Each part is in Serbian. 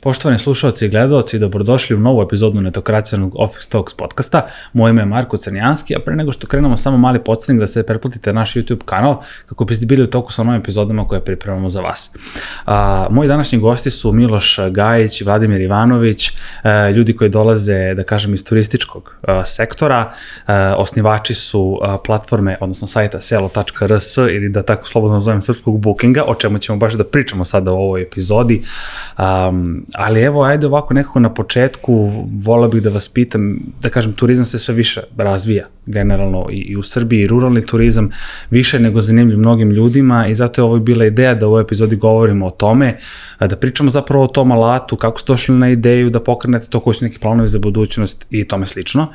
Poštovani slušalci i gledalci, dobrodošli u novu epizodu netokracijalnog Office Talks podcasta. Moje ime je Marko Crnjanski, a pre nego što krenemo samo mali podsjetnik da se pretplatite naš YouTube kanal kako biste bili u toku sa novim epizodama koje pripremamo za vas. A, moji današnji gosti su Miloš Gajić, Vladimir Ivanović, a, e, ljudi koji dolaze, da kažem, iz turističkog a, sektora, a, osnivači su a, platforme, odnosno sajta selo.rs ili da tako slobodno nazovem srpskog bookinga, o čemu ćemo baš da pričamo sada u ovoj epizodi. Um, ali evo, ajde ovako nekako na početku, volao bih da vas pitam, da kažem, turizam se sve više razvija generalno i, i u Srbiji, i ruralni turizam više nego zanimljiv mnogim ljudima i zato je ovo bila ideja da u ovoj epizodi govorimo o tome, da pričamo zapravo o tom alatu, kako ste došli na ideju da pokrenete to, koji su neki planovi za budućnost i tome slično.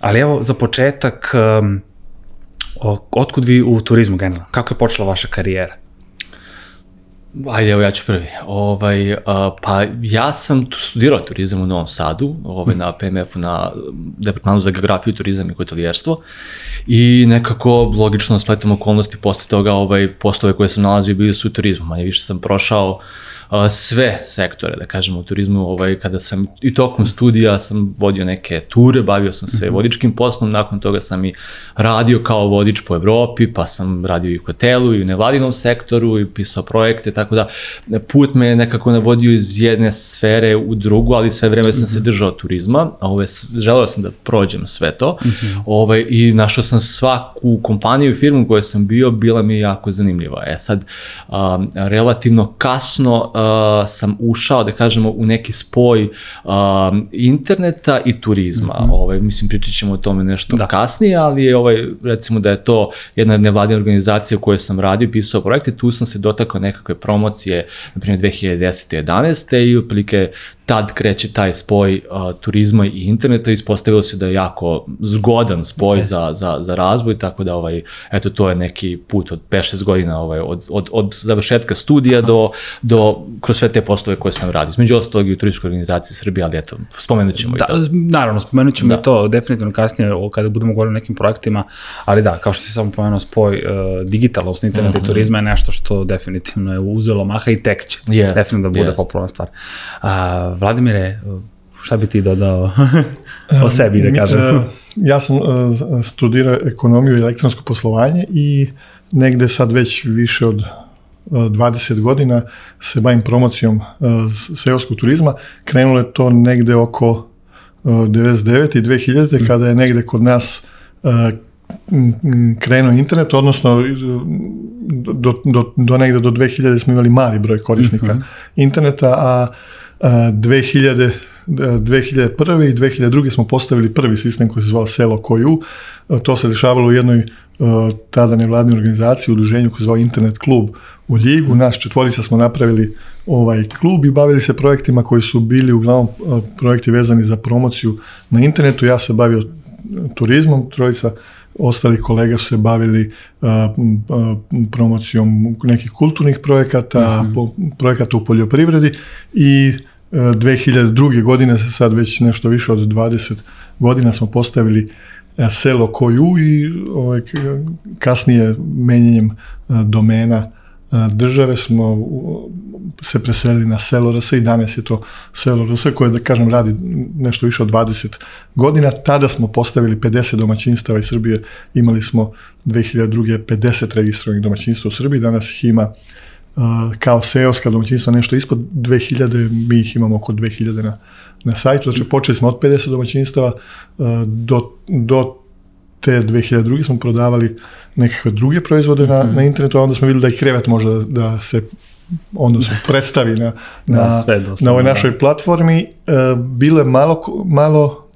Ali evo, za početak, um, otkud vi u turizmu generalno? Kako je počela vaša karijera? Ajde, evo ja ću prvi. Ovaj, uh, pa ja sam studirao turizam u Novom Sadu, ovaj, na PMF-u, na Departmanu za geografiju, turizam i hotelijerstvo i nekako logično spletom okolnosti posle toga ovaj, poslove koje sam nalazio bili su u turizmu. Manje više sam prošao uh, sve sektore, da kažemo, u turizmu, ovaj, kada sam i tokom studija sam vodio neke ture, bavio sam se mhm. vodičkim poslom, nakon toga sam i radio kao vodič po Evropi, pa sam radio i u hotelu i u nevladinom sektoru i pisao projekte, tako da put me je nekako navodio iz jedne sfere u drugu, ali sve vreme sam se mhm. držao turizma, ovaj, želeo sam da prođem sve to mhm. ovaj, i našao sam svaku kompaniju i firmu koju sam bio, bila mi jako zanimljiva. E sad, um, relativno kasno uh, sam ušao, da kažemo, u neki spoj uh, interneta i turizma. Mm -hmm. ovaj, mislim, pričat ćemo o tome nešto da. kasnije, ali je, ovaj, recimo da je to jedna nevladina organizacija u kojoj sam radio, pisao projekte, tu sam se dotakao nekakve promocije, na primjer 2010. 11. i otprilike tad kreće taj spoj uh, turizma i interneta i ispostavilo se da je jako zgodan spoj yes. za, za, za razvoj, tako da ovaj, eto, to je neki put od 5-6 godina ovaj, od, od, od završetka studija do, do kroz sve te poslove koje sam radio. Između ostalog i u turističkoj organizaciji Srbije, ali eto, spomenut ćemo da, i to. Naravno, spomenut ćemo da. i to definitivno kasnije kada budemo govorili o nekim projektima, ali da, kao što si samo pomenuo, spoj uh, digitalnost interneta mm -hmm. i turizma je nešto što definitivno je uzelo maha i tek će yes, definitivno da bude yes. popularna stvar. Uh, Vladimire, šta bi ti dodao o sebi da kažem? E, ja sam uh, studirao ekonomiju i elektronsko poslovanje i negde sad već više od 20 godina se bavim promocijom seoskog turizma. Krenulo je to negde oko 99. i 2000. Mm. kada je negde kod nas krenuo internet, odnosno do, do, do negde do 2000 smo imali mali broj korisnika mm -hmm. interneta, a, a 2000 2001. i 2002. smo postavili prvi sistem koji se zvao Selo Koju. To se dešavalo u jednoj tada nevladnoj organizaciji, udruženju koji se zvao Internet klub u Ljigu. Naš četvorica smo napravili ovaj klub i bavili se projektima koji su bili uglavnom projekti vezani za promociju na internetu. Ja se bavio turizmom, trojica ostali kolega su se bavili uh, promocijom nekih kulturnih projekata, mm -hmm. projekata u poljoprivredi i 2002. godine, sad već nešto više od 20 godina smo postavili e, selo Koju i ovaj, kasnije menjanjem e, domena e, države smo se preselili na selo RS i danas je to selo RS koje da kažem radi nešto više od 20 godina. Tada smo postavili 50 domaćinstava iz Srbije, imali smo 2002. 50 registrovanih domaćinstva u Srbiji, danas ih ima kao seoska domaćinstva nešto ispod 2000, mi ih imamo oko 2000 na, na sajtu, znači počeli smo od 50 domaćinstava do, do te 2002. smo prodavali nekakve druge proizvode na, mm. na internetu, a onda smo videli da i krevet može da, da se odnosno predstavi na, na, da, sve na ovoj da. našoj platformi. Bilo je malo, malo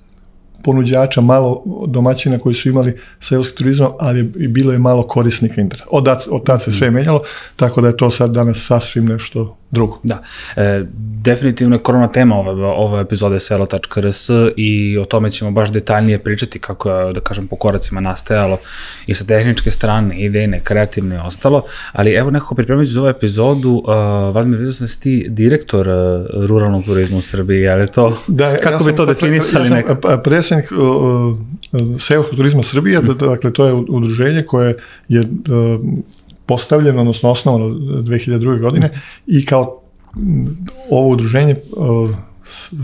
ponuđača, malo domaćina koji su imali seoski turizam, ali i bilo je malo korisnika interneta. Od, od tad se sve menjalo, tako da je to sad danas sasvim nešto drugo. Da. E, definitivno je korona tema ove, ove epizode selo.rs i o tome ćemo baš detaljnije pričati kako je, da kažem, po koracima nastajalo i sa tehničke strane, idejne, kreativne i ostalo, ali evo nekako pripremajući za ovu epizodu, uh, Vladimir, vidio sam da ti direktor uh, ruralnog turizma u Srbiji, ali to, da, kako ja bi to definisali? Ja sam predsjednik uh, uh, seoskog turizma Srbije, mm. dakle to je udruženje koje je uh, postavljeno, odnosno osnovano 2002. godine i kao ovo udruženje uh,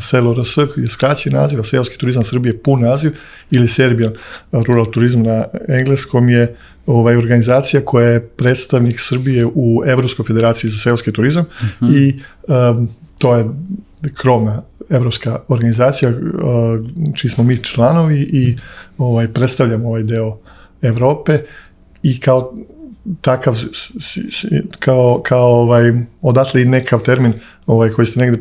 Selo RS je skraćen naziv, a Seoski turizam Srbije pun naziv ili Serbian Rural Tourism na engleskom je ovaj organizacija koja je predstavnik Srbije u Evropskoj federaciji za seoski turizam uh -huh. i um, to je krovna evropska organizacija uh, čiji smo mi članovi i ovaj predstavljamo ovaj deo Evrope i kao takav kao, kao ovaj, odatle i nekav termin ovaj, koji ste negde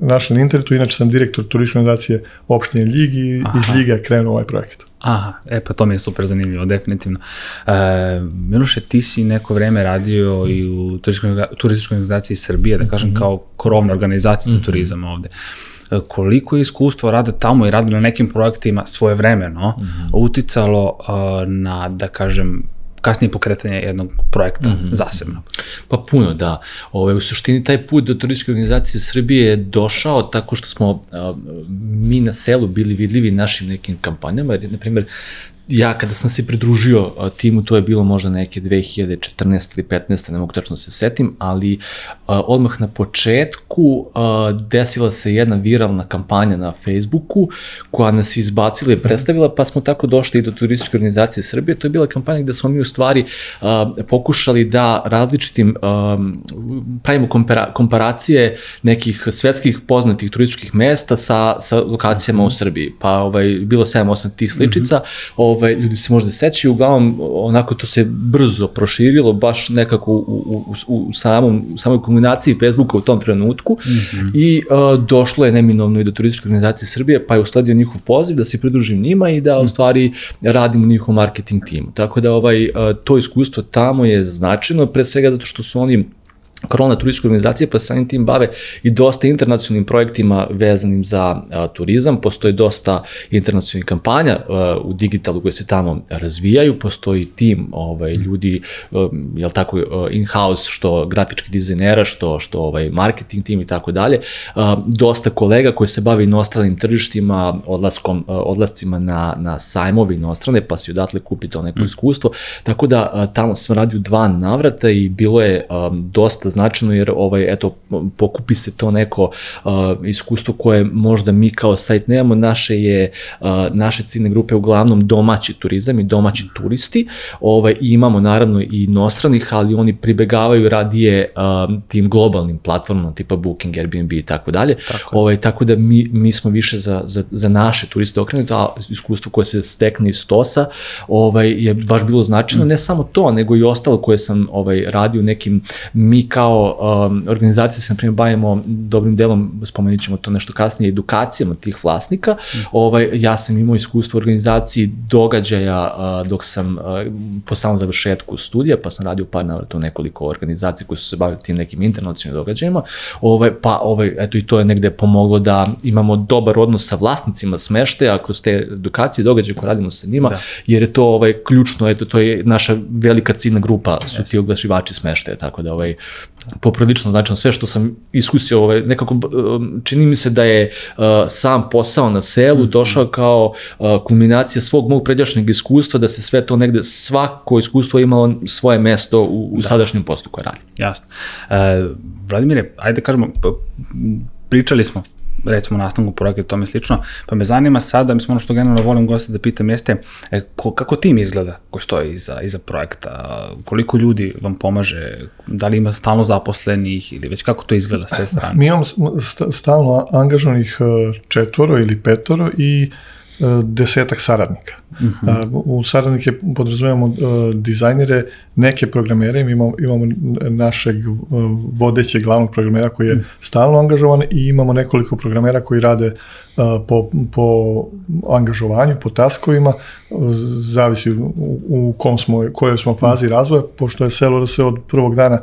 našli na internetu, inače sam direktor turističke organizacije opštine Ljig i Aha. iz Ljiga je krenuo ovaj projekat. Aha, e pa to mi je super zanimljivo, definitivno. E, Miloše, ti si neko vreme radio i u turističkoj organizaciji Srbije, da kažem, mm -hmm. kao krovna organizacija za mm -hmm. turizam ovde e, koliko je iskustvo rada tamo i rada na nekim projektima svoje vremeno mm -hmm. uticalo uh, na, da kažem, kasnije pokretanje jednog projekta mm -hmm. zasebno. Pa puno, da. Ove, u suštini taj put do turističke organizacije Srbije je došao tako što smo a, mi na selu bili vidljivi našim nekim kampanjama, jer, na primjer, ja kada sam se pridružio timu, to je bilo možda neke 2014. ili 15. ne mogu tačno se setim, ali a, odmah na početku a, desila se jedna viralna kampanja na Facebooku koja nas izbacila i predstavila, pa smo tako došli i do turističke organizacije Srbije. To je bila kampanja gde smo mi u stvari a, pokušali da različitim a, pravimo kompara, komparacije nekih svetskih poznatih turističkih mesta sa, sa lokacijama u Srbiji. Pa ovaj, bilo 7-8 tih sličica, mm -hmm ovaj, ljudi se možda sećaju, uglavnom onako to se brzo proširilo, baš nekako u, u, u, u samom, samoj kombinaciji Facebooka u tom trenutku mm -hmm. i uh, došlo je neminovno i do turističke organizacije Srbije, pa je usledio njihov poziv da se pridružim njima i da u stvari radim u njihov marketing timu. Tako da ovaj, uh, to iskustvo tamo je značajno, pre svega zato što su oni Korona turistička organizacija pa samim tim bave i dosta internacionalnim projektima vezanim za a, turizam. Postoji dosta internacionalnih kampanja a, u digitalu koje se tamo razvijaju. Postoji tim ovaj, ljudi, a, jel tako, in-house, što grafički dizajnera, što, što ovaj, marketing tim i tako dalje. Dosta kolega koji se bavi inostranim tržištima, odlaskom, odlascima na, na sajmovi inostrane, pa si odatle kupi to neko mm. iskustvo. Tako da tamo sam radio dva navrata i bilo je dosta značajno jer ovaj eto pokupi se to neko uh, iskustvo koje možda mi kao sajt nemamo, naše je uh, naše ciljne grupe uglavnom domaći turizam i domaći turisti. Ovaj i imamo naravno i inostranih, ali oni pribegavaju radije uh, tim globalnim platformama tipa Booking, Airbnb i tako dalje. Ovaj tako da mi mi smo više za za za naše turiste okrenuti, a iskustvo koje se stekne iz TOSA, ovaj je baš bilo značajno, ne samo to, nego i ostalo koje sam ovaj radio nekim mi kao um, organizacija se, na primjer, bavimo dobrim delom, spomenut ćemo to nešto kasnije, edukacijama tih vlasnika. Mm. Ovaj, ja sam imao iskustvo u organizaciji događaja uh, dok sam uh, po samom završetku studija, pa sam radio par navrata u nekoliko organizacija koji su se bavili tim nekim internacionalnim događajima. Ovaj, pa ovaj, eto i to je negde pomoglo da imamo dobar odnos sa vlasnicima smeštaja kroz te edukacije i događaje koje radimo sa njima, da. jer je to ovaj, ključno, eto, to je naša velika ciljna grupa, su ti oglašivači smeštaja, tako da ovaj, poprilično značajno sve što sam iskusio, ovaj, nekako um, čini mi se da je uh, sam posao na selu mhm. došao kao uh, kulminacija svog mog pređašnjeg iskustva, da se sve to negde, svako iskustvo imalo svoje mesto u, u da. sadašnjem poslu koje radi. Jasno. Uh, Vladimire, ajde da kažemo, pričali smo recimo nastavnog projekta i tome slično, pa me zanima sada, mislim ono što generalno volim goste da pitam jeste e, ko, kako tim izgleda ko stoji iza, iza projekta, koliko ljudi vam pomaže, da li ima stalno zaposlenih ili već kako to izgleda s te strane? Mi imamo stalno angažovanih e, četvoro ili petoro i e, desetak saradnika. Uh -huh. U saradnike podrazumijemo uh, dizajnere, neke programere, imamo, imamo našeg uh, vodećeg glavnog programera koji je -huh. stalno angažovan i imamo nekoliko programera koji rade uh, po, po angažovanju, po taskovima, zavisi u, u kom smo, kojoj smo fazi razvoja, pošto je Selo se od prvog dana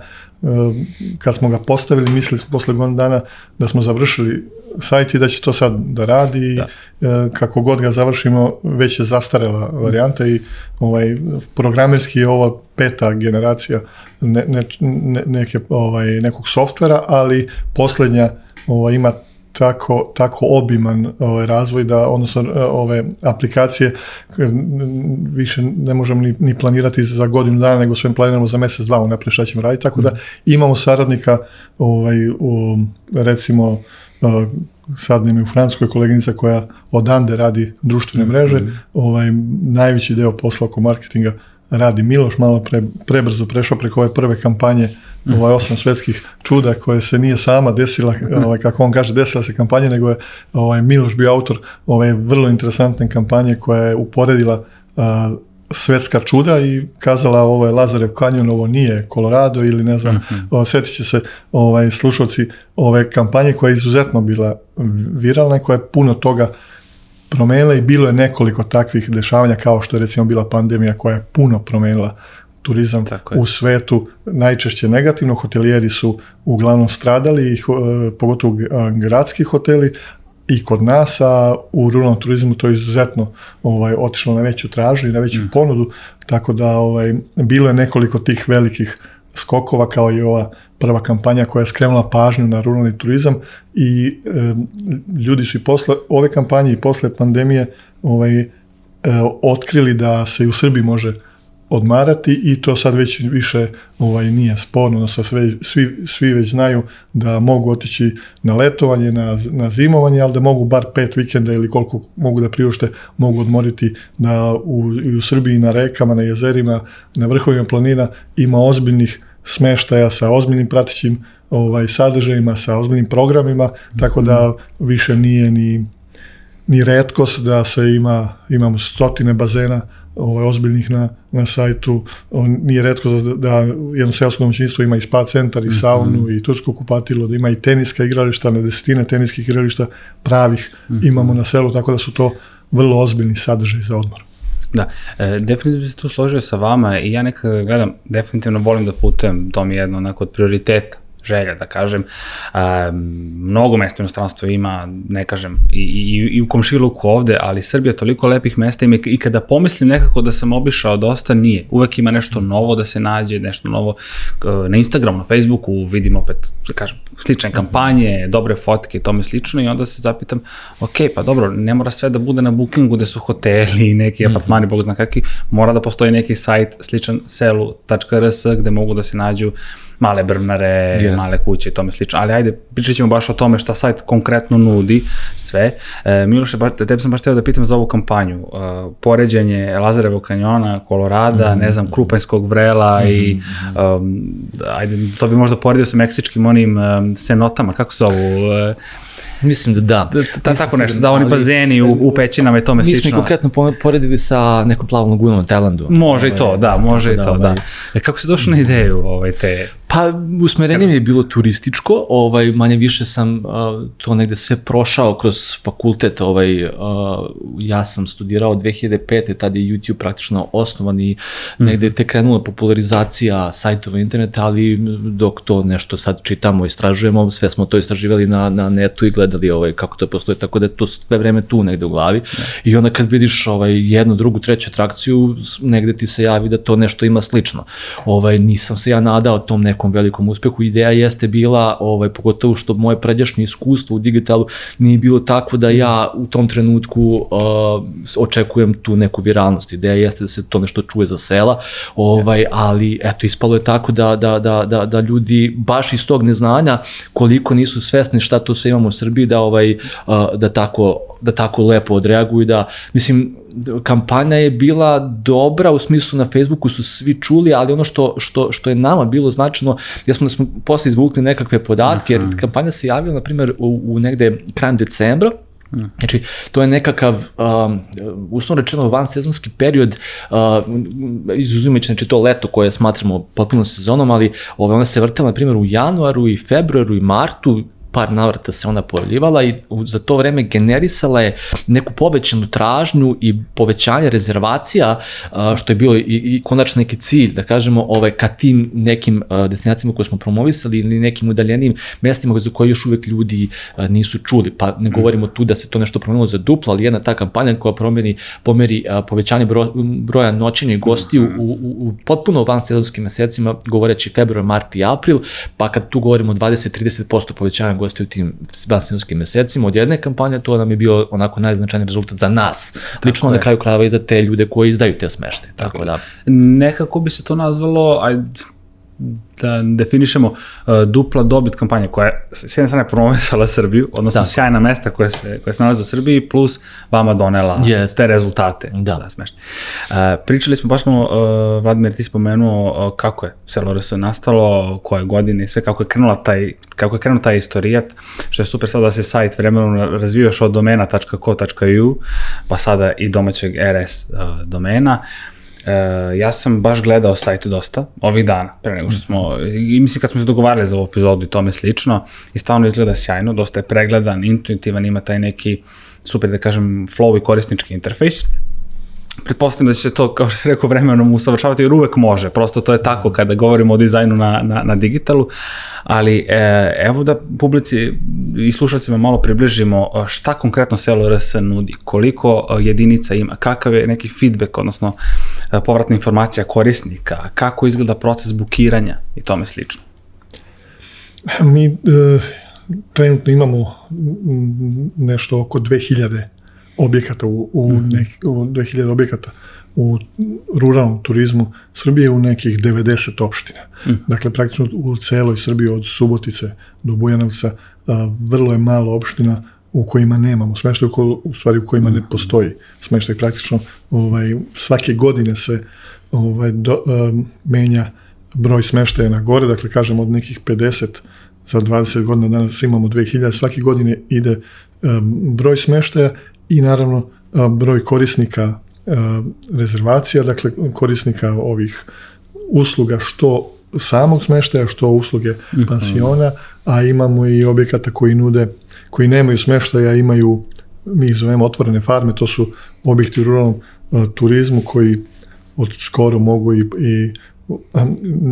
kad smo ga postavili, mislili smo posle godina dana da smo završili sajt i da će to sad da radi da. E, kako god ga završimo već je zastarela varijanta i ovaj programerski je ova peta generacija ne, ne, ne, neke, ovaj, nekog softvera, ali poslednja ovaj, ima tako, tako obiman ovaj, razvoj da, odnosno e, ove aplikacije više ne možemo ni, ni planirati za godinu dana, nego sve planiramo za mjesec, dva unaprijed šta ćemo raditi, tako da imamo saradnika ovaj, u, recimo sad nam je u Francuskoj koleginica koja odande radi društvene mreže, ovaj, najveći deo posla oko marketinga radi Miloš, malo pre, prebrzo prešao preko ove prve kampanje ovaj osam svetskih čuda koje se nije sama desila, ovaj, kako on kaže, desila se kampanja, nego je ovaj, Miloš bio autor ove vrlo interesantne kampanje koja je uporedila a, svetska čuda i kazala ovo je Lazarev kanjon, ovo nije Colorado ili ne znam, mm -hmm. sjetit će se ovaj, slušalci ove kampanje koja je izuzetno bila viralna i koja je puno toga promenila i bilo je nekoliko takvih dešavanja kao što je recimo bila pandemija koja je puno promenila turizam u svetu najčešće negativno, hotelijeri su uglavnom stradali, e, pogotovo gradski hoteli, i kod nas, a u ruralnom turizmu to je izuzetno ovaj, otišlo na veću tražu i na veću mm. ponudu, tako da ovaj, bilo je nekoliko tih velikih skokova kao i ova prva kampanja koja je skrenula pažnju na ruralni turizam i e, ljudi su i posle ove kampanje i posle pandemije ovaj, e, otkrili da se i u Srbiji može odmarati i to sad već više ovaj, nije sporno, no sve, svi, svi već znaju da mogu otići na letovanje, na, na zimovanje, ali da mogu bar pet vikenda ili koliko mogu da priušte, mogu odmoriti da u, u Srbiji na rekama, na jezerima, na vrhovima planina ima ozbiljnih smeštaja sa ozbiljnim pratićim ovaj, sadržajima, sa ozbiljnim programima, tako da više nije ni ni redkost da se ima, imamo stotine bazena ovaj, ozbiljnih na, na sajtu. On, nije redko da, da jedno seosko domaćinstvo ima i spa centar, i saunu, mm -hmm. i tursko kupatilo, da ima i teniska igrališta, na desetine teniskih igrališta pravih mm -hmm. imamo na selu, tako da su to vrlo ozbiljni sadržaj za odmor. Da, e, definitivno bi se tu složio sa vama i ja nekada gledam, definitivno volim da putujem, to mi je jedno onako od prioriteta želja, da kažem. A, mnogo mesta u inostranstvu ima, ne kažem, i, i, i u komšiluku ovde, ali Srbija toliko lepih mesta ima i kada pomislim nekako da sam obišao dosta, nije. Uvek ima nešto novo da se nađe, nešto novo na Instagramu, na Facebooku vidim opet, da kažem, slične kampanje, dobre fotke i tome slično i onda se zapitam, ok, pa dobro, ne mora sve da bude na bookingu gde su hoteli i neki mm -hmm. apartmani, bog zna kakvi, mora da postoji neki sajt sličan selu.rs gde mogu da se nađu male brmnare, yes. male kuće i tome slično. Ali ajde, pričat ćemo baš o tome šta sajt konkretno nudi sve. E, Miloše, baš, tebi sam baš teo da pitam za ovu kampanju. E, poređenje Lazarevog kanjona, Kolorada, mm -hmm. ne znam, Krupanjskog vrela mm -hmm. i um, ajde, to bi možda poredio sa meksičkim onim um, senotama, kako se zovu? E, Mislim da da. da, da tako nešto, da oni bazeni u, u pećinama i tome slično. Mi smo konkretno poredili sa nekom plavom lagunom u Tajlandu. Može i to, da, može i to, da. E, kako se došlo na ideju ovaj, te Pa usmerenje mi je bilo turističko, ovaj manje više sam uh, to negde sve prošao kroz fakultet, ovaj uh, ja sam studirao 2005. tad je YouTube praktično osnovan i mm. negde te krenula popularizacija sajtova interneta, ali dok to nešto sad čitamo, istražujemo, sve smo to istraživali na, na netu i gledali ovaj, kako to postoje, tako da je to sve vreme tu negde u glavi. Ne. I onda kad vidiš ovaj, jednu, drugu, treću atrakciju, negde ti se javi da to nešto ima slično. Ovaj, nisam se ja nadao tom nekom nekom velikom uspehu. Ideja jeste bila, ovaj, pogotovo što moje pređašnje iskustvo u digitalu nije bilo takvo da ja u tom trenutku uh, očekujem tu neku viralnost. Ideja jeste da se to nešto čuje za sela, ovaj, ali eto, ispalo je tako da, da, da, da, da ljudi baš iz tog neznanja koliko nisu svesni šta to sve imamo u Srbiji, da, ovaj, uh, da, tako, da tako lepo odreaguju, da, mislim, kampanja je bila dobra u smislu na Facebooku su svi čuli, ali ono što, što, što je nama bilo značajno, ja smo da smo posle izvukli nekakve podatke, jer mhm. kampanja se javila, na primjer, u, u negde krajem decembra, Mm. Znači, to je nekakav, um, uslovno rečeno, van sezonski period, uh, izuzimajući znači, to leto koje smatramo potpuno sezonom, ali ove, ona se vrtela, na primjer, u januaru i februaru i martu, par navrata se ona pojavljivala i za to vreme generisala je neku povećanu tražnju i povećanje rezervacija, što je bio i, i konačno neki cilj, da kažemo, ovaj, ka tim nekim destinacijama koje smo promovisali ili nekim udaljenim mestima za koje još uvek ljudi nisu čuli. Pa ne govorimo tu da se to nešto promenilo za duplo, ali jedna ta kampanja koja promeni, pomeri povećanje bro, broja noćenja i gosti u, u, u potpuno van sezonskim mesecima, govoreći februar, mart i april, pa kad tu govorimo 20-30% povećanja gosti u tim vansinskim mesecima od jedne kampanje, to nam je bio onako najznačajniji rezultat za nas. Lično na kraju krajeva i za te ljude koji izdaju te smešte. Tako, da. Nekako bi se to nazvalo, aj, da definišemo uh, dupla dobit kampanje koja je s jedne strane promovisala Srbiju, odnosno Tako. sjajna mesta koje se, koje se nalaze u Srbiji, plus vama donela Jest. te rezultate. Da. da smešno. Uh, pričali smo, baš smo, uh, Vladimir, ti spomenuo uh, kako je Selo RS nastalo, koje godine i sve, kako je krenula taj, kako je krenuo taj istorijat, što je super sad da se sajt vremenom razvio još od domena.co.u, pa sada i domaćeg RS uh, domena. E, ja sam baš gledao sajt dosta ovih dana, pre nego što smo, i mislim kad smo se dogovarali za ovu epizodu i tome slično, i stvarno izgleda sjajno, dosta je pregledan, intuitivan, ima taj neki, super da kažem, flow i korisnički interfejs. Pretpostavljam da će to, kao što rekao, vremenom usavršavati, jer uvek može, prosto to je tako kada govorimo o dizajnu na, na, na digitalu, ali e, evo da publici i slušalcima malo približimo e, šta konkretno selo RS nudi, koliko e, jedinica ima, kakav je neki feedback, odnosno povratna informacija korisnika, kako izgleda proces bukiranja i tome slično. Mi e, trenutno imamo mm, nešto oko 2000 objekata u, u, nek, u 2000 objekata u ruralnom turizmu Srbije u nekih 90 opština. Dakle, praktično u celoj Srbiji od Subotice do Bujanovca a, vrlo je malo opština u kojima nemamo smeštaj, u, stvari u kojima ne postoji smeštaj. Praktično ovaj, svake godine se ovaj, do, um, menja broj smeštaja na gore, dakle kažem od nekih 50 za 20 godina danas imamo 2000, svake godine ide um, broj smeštaja i naravno um, broj korisnika um, rezervacija, dakle korisnika ovih usluga što samog smeštaja, što usluge pansiona, a imamo i objekata koji nude, koji nemaju smeštaja, imaju, mi ih zovemo otvorene farme, to su objekti u ruralnom uh, turizmu koji od skoro mogu i, i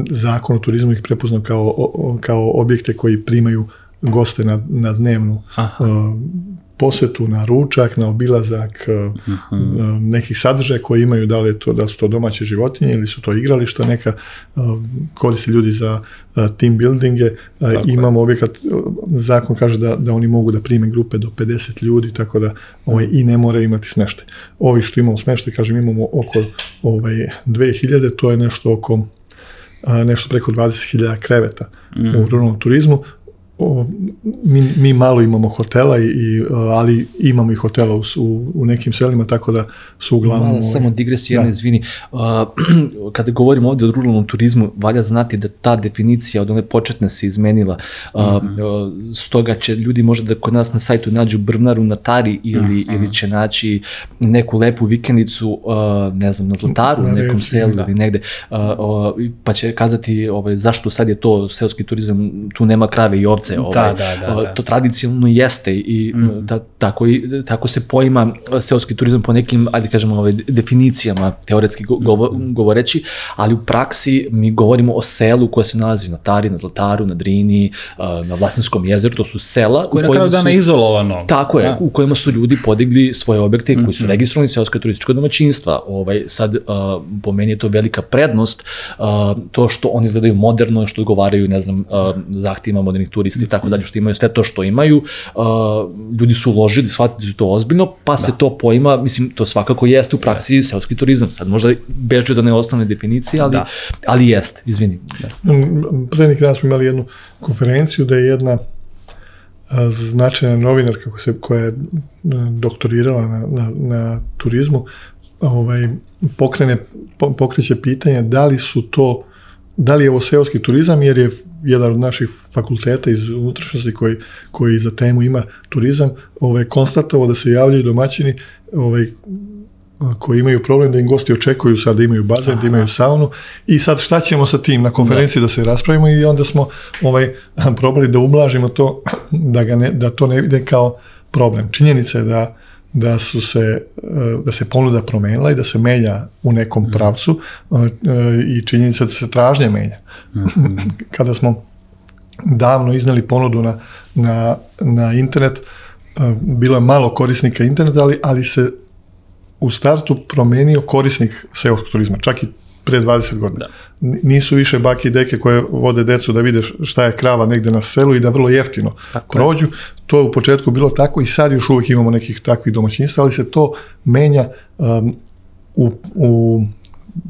zakon o turizmu ih prepoznao kao, kao objekte koji primaju goste na, na dnevnu Aha. Posetu, na ručak, na obilazak uh, uh, nekih sadržaja koji imaju, da li to, da su to domaće životinje ili su to igrališta neka, uh, koriste ljudi za team buildinge, uh, imamo objekat, zakon kaže da, da oni mogu da prime grupe do 50 ljudi, tako da ovaj, i ne moraju imati smeštaj. Ovi što imamo smeštaj, kažem, imamo oko ovaj, 2000, to je nešto oko nešto preko 20.000 kreveta u ruralnom turizmu. O, mi, mi malo imamo hotela, i, ali imamo i hotela u, u, u nekim selima, tako da su uglavnom... Mala ovaj, samo digresija, da. jedna, izvini. Uh, kada govorimo ovdje o ruralnom turizmu, valja znati da ta definicija od one početne se izmenila. Uh, uh, stoga će ljudi možda da kod nas na sajtu nađu brvnaru na Tari ili, Mhm. ili će naći neku lepu vikendicu, uh, ne znam, na Zlataru, Na nekom reci, selu da. ili negde, uh, uh, pa će kazati ovaj, zašto sad je to seoski turizam, tu nema krave i ovce. Ovaj, da, da, uh, da. To tradicionalno jeste i Mm. da, tako, i, tako se poima seoski turizam po nekim, ajde kažemo, ovaj, definicijama, teoretski go, govo, Mm. govoreći, ali u praksi mi govorimo o selu koje se nalazi na Tari, na Zlataru, na Drini, uh, na Vlasinskom jezeru, to su sela Koje je na kraju dana izolovano. Tako je, Da. u kojima su ljudi podigli svoje objekte koji Mhm. su registrovani seoska turistička domaćinstva. Ovaj, sad, uh, po meni je to velika prednost, uh, to što oni izgledaju moderno, što odgovaraju, ne znam, uh, zahtjevima modernih turisti i tako dalje, što imaju sve to što imaju. Uh, ljudi su uložili, shvatili su to ozbiljno, pa se to poima, mislim, to svakako jeste u praksi seoski turizam. Sad možda beže do ne osnovne definicije, ali, Da. ali jeste, izvini. Da. Mm, Pre neki dan smo imali jednu konferenciju da je jedna značajna novinarka koja, se, koja je doktorirala na, na, na turizmu ovaj, pokrene, po, pokreće pitanje da li su to da li je ovo seoski turizam jer je jedan od naših fakulteta iz unutrašnjosti koji, koji za temu ima turizam ovaj, konstatovao da se javljaju domaćini ovaj, koji imaju problem da im gosti očekuju sad da imaju bazen, da imaju saunu. I sad šta ćemo sa tim? Na konferenciji da, se raspravimo i onda smo ovaj probali da ublažimo to da ga ne, da to ne vide kao problem. Činjenica je da da su se eh, da se ponuda promenila i da se menja u nekom pravcu eh, i činjenica je da se tražnje menja. Kada smo davno iznali ponudu na, na, na internet, bilo je malo korisnika interneta, ali, ali se u startu promenio korisnik seoskog turizma. Čak i pre 20 godina. N- Nisu više baki i deke koje vode decu da vide šta je krava negde na selu i da vrlo jeftino Tako je. prođu. To je u početku bilo tako i sad još uvijek imamo nekih takvih domaćinstva, ali se to menja um, u, u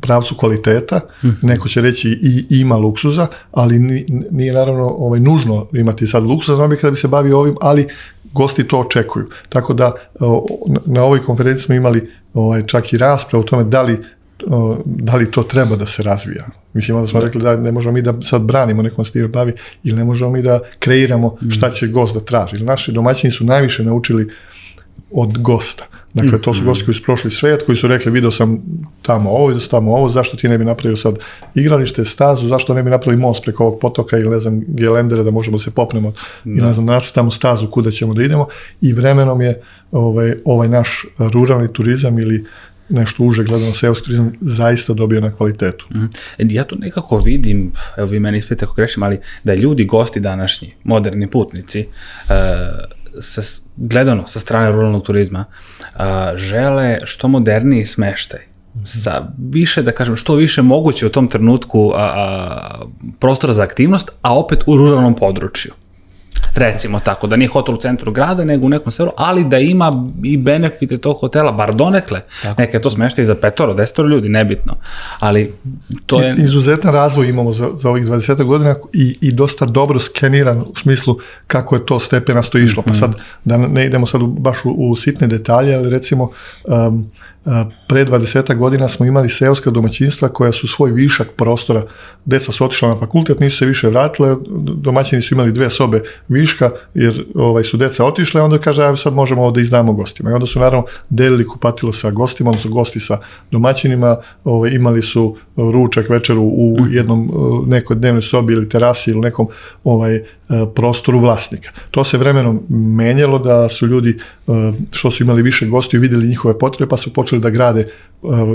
pravcu kvaliteta, neko će reći i ima luksuza, ali ni- nije naravno ovaj, nužno imati sad luksuzan objekat da bi se bavio ovim, ali gosti to očekuju. Tako da na ovoj konferenciji smo imali ovaj, čak i raspravu o tome da li o, da li to treba da se razvija. Mislim, onda smo rekli da ne možemo mi da sad branimo nekom se time bavi ili ne možemo mi da kreiramo šta će gost da traži. Jer naši domaćini su najviše naučili od gosta. Dakle, to su gosti koji su prošli svet, koji su rekli, video sam tamo ovo, vidio sam tamo ovo, zašto ti ne bi napravio sad igralište, stazu, zašto ne bi napravili most preko ovog potoka ili ne znam, gelendere da možemo da se popnemo i ne znam, nacrtamo stazu kuda ćemo da idemo i vremenom je ovaj, ovaj naš ruralni turizam ili nešto uže gledano seoski turizam zaista dobio na kvalitetu. Mhm. Ja tu nekako vidim, evo vi meni ispite ako grešim, ali da ljudi, gosti današnji, moderni putnici, e, sa, gledano sa strane ruralnog turizma, a, žele što moderniji smeštaj sa više, da kažem, što više moguće u tom trenutku a, a, prostora za aktivnost, a opet u ruralnom području. Recimo tako, da nije hotel u centru grada, nego u nekom selu, ali da ima i benefite tog hotela, bar donekle. Neke to smešta i za petoro, desetoro ljudi, nebitno. Ali to je... Izuzetan razvoj imamo za, za ovih 20 godina i, i dosta dobro skeniran u smislu kako je to stepenasto išlo. Pa sad, da ne idemo sad u, baš u, u sitne detalje, ali recimo um, pre 20 godina smo imali seoska domaćinstva koja su svoj višak prostora, deca su otišla na fakultet, nisu se više vratile, domaćini su imali dve sobe viška, jer ovaj, su deca otišle, onda kaže, ajde sad možemo ovo da izdamo gostima. I onda su naravno delili kupatilo sa gostima, odnosno gosti sa domaćinima, ovaj, imali su ručak, večeru u jednom eh, nekoj dnevnoj sobi ili terasi ili nekom ovaj, prostoru vlasnika. To se vremenom menjalo da su ljudi, eh, što su imali više gostiju, vidjeli njihove potrebe, pa su počeli da grade eh,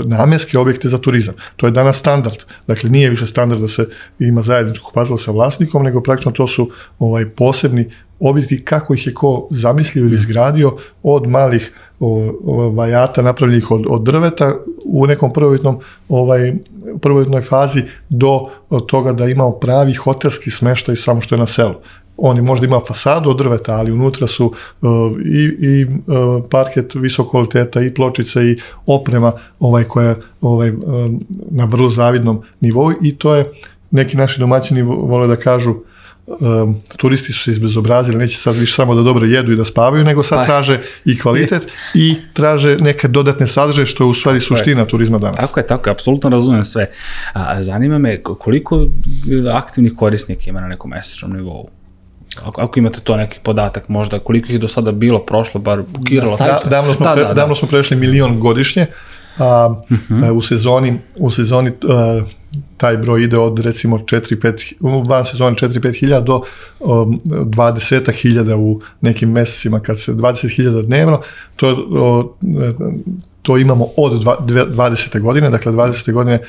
namjenske objekte za turizam. To je danas standard. Dakle, nije više standard da se ima zajedničko kupatilo sa vlasnikom, nego praktično to su ovaj posebni objekti kako ih je ko zamislio ili izgradio od malih vajata napravljenih od, od drveta u nekom prvobitnom ovaj prvobitnoj fazi do toga da imao pravi hotelski smeštaj samo što je na selu. On je možda ima fasadu od drveta, ali unutra su uh, i, i uh, parket visokog kvaliteta i pločice i oprema ovaj koja ovaj uh, na vrlo zavidnom nivou i to je neki naši domaćini vo- vole da kažu um, turisti su se izbezobrazili, neće sad više samo da dobro jedu i da spavaju, nego sad Pa. traže i kvalitet i traže neke dodatne sadržaje, što je u stvari suština turizma danas. Tako je, tako je, apsolutno razumem sve. A, zanima me ko- koliko e, aktivnih korisnika ima na nekom mesečnom nivou? Ako, ako imate to neki podatak, možda koliko ih je do sada bilo, prošlo, bar bukiralo. sajtu. Da, davno, smo Da, pre, da, da. davno smo prešli milion godišnje, a, a, u sezoni, u sezoni a, taj broj ide od recimo 4-5, u van sezone 4-5 hiljada do um, 20 hiljada u nekim mesecima, kad se 20 hiljada dnevno, to, o, to imamo od dva- dve- 20. godine, dakle 20. godine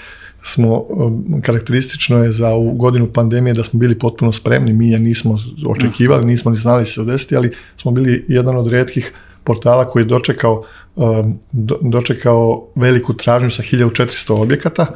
smo, um, karakteristično je za ovu godinu pandemije da smo bili potpuno spremni, mi je nismo očekivali, nismo ni znali se desiti, ali smo bili jedan od redkih portala koji je dočekao, um, do, dočekao veliku tražnju sa 1400 objekata,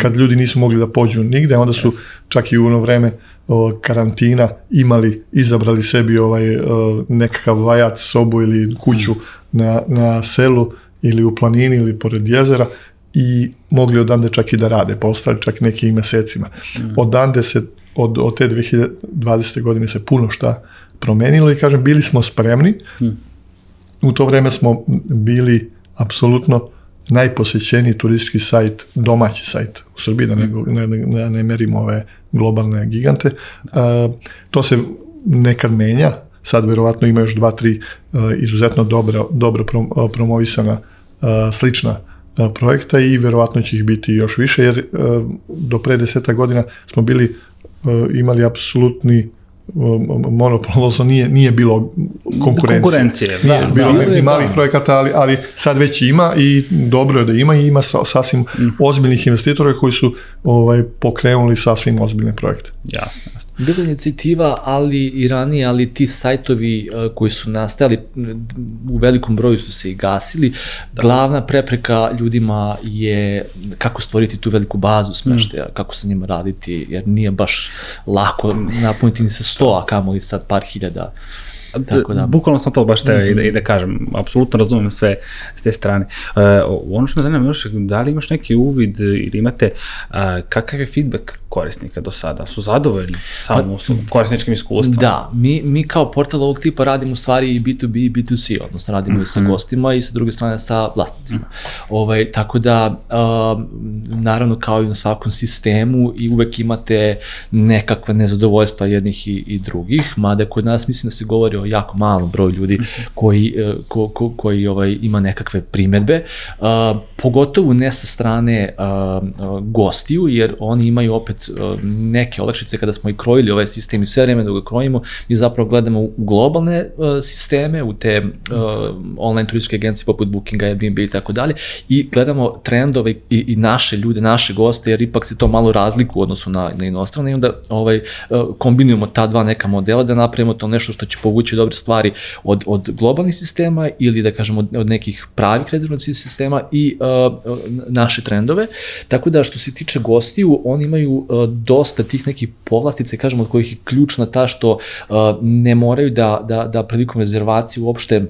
kad ljudi nisu mogli da pođu nigde, onda su čak i u ono vreme o, karantina imali, izabrali sebi ovaj o, nekakav vajat, sobu ili kuću na, na selu ili u planini ili pored jezera i mogli odande čak i da rade, pa ostali čak neki i mesecima. Odande se, od, od te 2020. godine se puno šta promenilo i kažem, bili smo spremni, u to vreme smo bili apsolutno najposjećeniji turistički sajt, domaći sajt u Srbiji, da ne, ne, ne, ne merimo ove globalne gigante. Uh, to se nekad menja, sad verovatno ima još dva, tri uh, izuzetno dobro, dobro uh, promovisana slična projekta i verovatno će ih biti još više, jer do pre deseta godina smo bili imali apsolutni monopol, odnosno nije, nije bilo konkurencije. Konkurencije, Nije da, bilo da. nekih malih projekata, ali, ali sad već ima i dobro je da ima i ima sa- sasvim Mm. ozbiljnih investitora koji su ovaj, pokrenuli sasvim ozbiljne projekte. Jasno, jasno. Bila je inicijativa, ali i ranije, ali ti sajtovi uh, koji su nastajali m, u velikom broju su se i gasili. Glavna prepreka ljudima je kako stvoriti tu veliku bazu smeštaja, kako sa njima raditi, jer nije baš lako napuniti ni sa sto, a kamoli sad par hiljada. Tako da. Bukvalno sam to baš teo i, da, i da kažem, apsolutno razumem sve s te strane. Uh, ono što me zanima još, da li imaš neki uvid ili imate uh, kakav je feedback korisnika do sada? Su zadovoljni samom uslugom, korisničkim iskustvom? Da, mi, mi kao portal ovog tipa radimo u stvari i B2B i B2C, odnosno radimo i sa gostima i sa druge strane sa vlasnicima. Ovaj, tako da, uh, naravno kao i na svakom sistemu i uvek imate nekakve nezadovoljstva jednih i, i drugih, mada kod nas mislim da se govori o jako malom broju ljudi koji, uh, ko, ko, koji ovaj, ima nekakve primetbe, uh, pogotovo ne sa strane uh, gostiju, jer oni imaju opet uh, neke olakšice kada smo i krojili ovaj sistem i sve vreme dok ga krojimo, mi zapravo gledamo u globalne uh, sisteme, u te uh, online turističke agencije poput Bookinga, Airbnb i tako dalje i gledamo trendove i, i naše ljude, naše goste, jer ipak se to malo razliku u odnosu na, na inostrane i onda ovaj, kombinujemo ta dva neka modela da napravimo to nešto što će povući dobre stvari od, od globalnih sistema ili da kažemo od, od nekih pravih rezervacijih sistema i uh, naše trendove. Tako da što se tiče gostiju, oni imaju uh, dosta tih nekih povlastica, kažemo od kojih je ključna ta što uh, ne moraju da, da, da prilikom rezervacije uopšte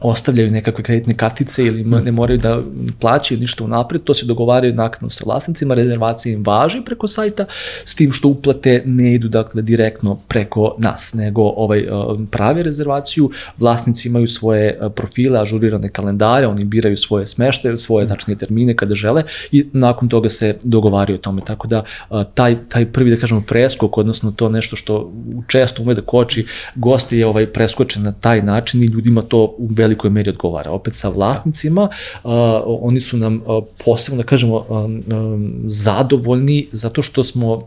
ostavljaju nekakve kreditne kartice ili ne moraju da plaćaju ništa unapred, to se dogovaraju naknadno sa vlasnicima, rezervacija im važi preko sajta, s tim što uplate ne idu dakle direktno preko nas, nego ovaj pravi rezervaciju, vlasnici imaju svoje profile, ažurirane kalendare, oni biraju svoje smeštaje, svoje tačnije termine kada žele i nakon toga se dogovaraju o tome, tako da taj, taj prvi da kažemo preskok, odnosno to nešto što često ume da koči goste je ovaj preskočen na taj način i ljudima to u velikoj meri odgovara. Opet sa vlasnicima, uh, oni su nam uh, posebno, da kažemo, um, um, zadovoljni zato što smo, uh,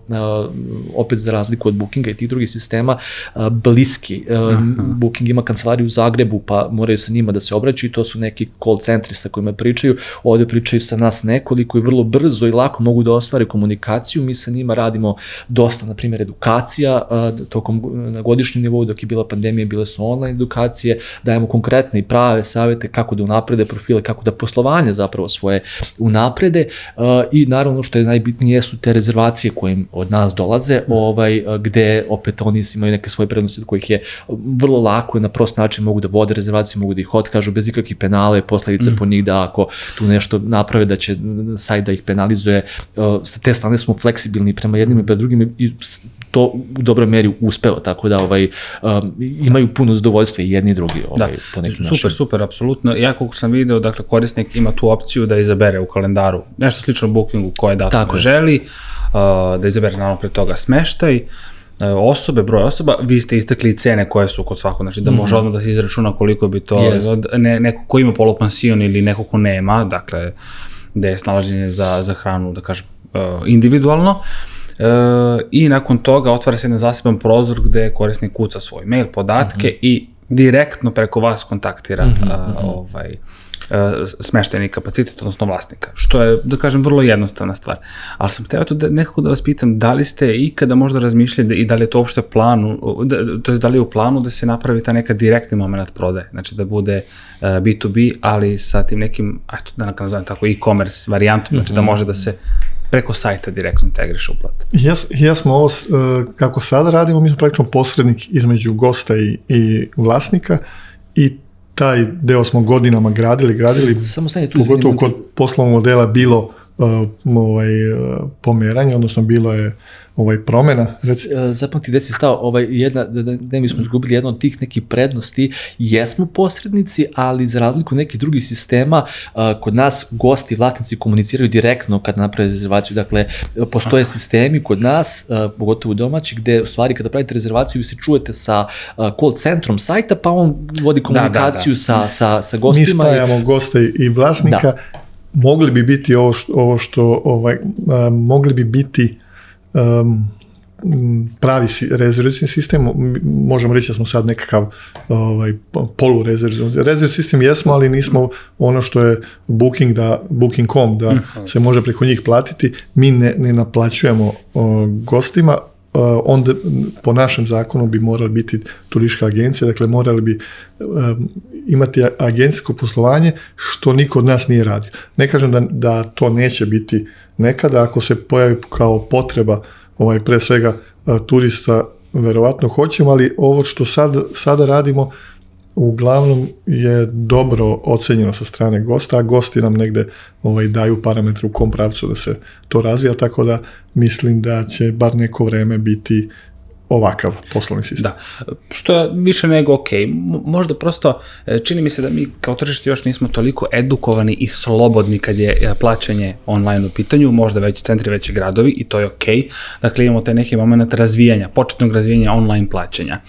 opet za razliku od Bookinga i tih drugih sistema, uh, bliski. Uh, Booking ima kancelariju u Zagrebu, pa moraju sa njima da se obraćaju i to su neki call centri sa kojima pričaju. Ovde pričaju sa nas nekoliko i vrlo brzo i lako mogu da ostvare komunikaciju. Mi sa njima radimo dosta, na primjer, edukacija uh, tokom na godišnjem nivou, dok je bila pandemija, bile su online edukacije, dajemo konkretne i prave savete kako da unaprede profile, kako da poslovanje zapravo svoje unaprede uh, i naravno što je najbitnije su te rezervacije koje im od nas dolaze, ovaj, uh, gde opet oni imaju neke svoje prednosti od kojih je vrlo lako i na prost način mogu da vode rezervacije, mogu da ih otkažu bez ikakvih penale, posledice mm. po njih da ako tu nešto naprave da će sajt da ih penalizuje. Uh, sa te strane smo fleksibilni prema jednim i prema drugim i to u dobroj meri uspeva, tako da ovaj, um, imaju puno zadovoljstva i jedni i drugi ovaj, da. po nekim Super, našim. super, apsolutno. Ja koliko sam video, dakle, korisnik ima tu opciju da izabere u kalendaru nešto slično bookingu koje datum ne želi, uh, da izabere naravno pre toga smeštaj, uh, osobe, broj osoba, vi ste istakli cene koje su kod svakog, znači da može mm -hmm. odmah da se izračuna koliko bi to, yes. ne, neko ko ima polupansion ili neko ko nema, dakle, da je snalaženje za, za hranu, da kažem, uh, individualno, uh, i nakon toga otvara se jedan zaseban prozor gde korisnik kuca svoj mail, podatke mm -hmm. i direktno preko vas kontaktira mm -hmm. a, ovaj, a, smeštajni kapacitet, odnosno vlasnika, što je, da kažem, vrlo jednostavna stvar. Ali sam hteo to da, nekako da vas pitam, da li ste ikada možda razmišljali da, i da li je to uopšte planu, da, to je da li je u planu da se napravi ta neka direktni moment prodaje, znači da bude uh, B2B, ali sa tim nekim, eto da nazovem tako, e-commerce varijantom, znači da može da se preko sajta direktno integriše uplata. Jes, jesmo ovo, kako sada radimo, mi smo praktično posrednik između gosta i, i vlasnika i taj deo smo godinama gradili, gradili, Samo stanje tu pogotovo kod poslovnog modela bilo uh, ovaj, uh, pomeranje, odnosno bilo je ovaj promena, reci. Zapamti gde si stao, ovaj, jedna, da, da ne bismo izgubili jedno od tih nekih prednosti, jesmo posrednici, ali za razliku nekih drugih sistema, kod nas gosti vlasnici komuniciraju direktno kad naprave rezervaciju, dakle, postoje sistemi kod nas, pogotovo domaći, gde u stvari kada pravite rezervaciju vi se čujete sa call centrom sajta, pa on vodi komunikaciju da, da, da. Sa, sa, sa gostima. Mi spajamo goste i vlasnika, da. Mogli bi biti ovo što, ovo što ovaj, mogli bi biti um, pravi rezervacijni sistem, možemo reći da smo sad nekakav ovaj, polu rezervacijni. Sistem jesmo, ali nismo ono što je Booking da, Booking.com da mhm. se može preko njih platiti, mi ne, ne naplaćujemo gostima, onda po našem zakonu bi morali biti turistička agencija, dakle morali bi imati agencijsko poslovanje što niko od nas nije radio. Ne kažem da, da to neće biti nekada, ako se pojavi kao potreba ovaj, pre svega turista, verovatno hoćemo, ali ovo što sad, sada radimo uglavnom je dobro ocenjeno sa strane gosta, a gosti nam negde ovaj, daju parametre u kom pravcu da se to razvija, tako da mislim da će bar neko vreme biti ovakav poslovni sistem. Da, što je više nego ok. Možda prosto e, čini mi se da mi kao tržište još nismo toliko edukovani i slobodni kad je e, plaćanje online u pitanju, možda veći centri, veći gradovi i to je ok. Dakle, imamo taj neki moment razvijanja, početnog razvijanja online plaćanja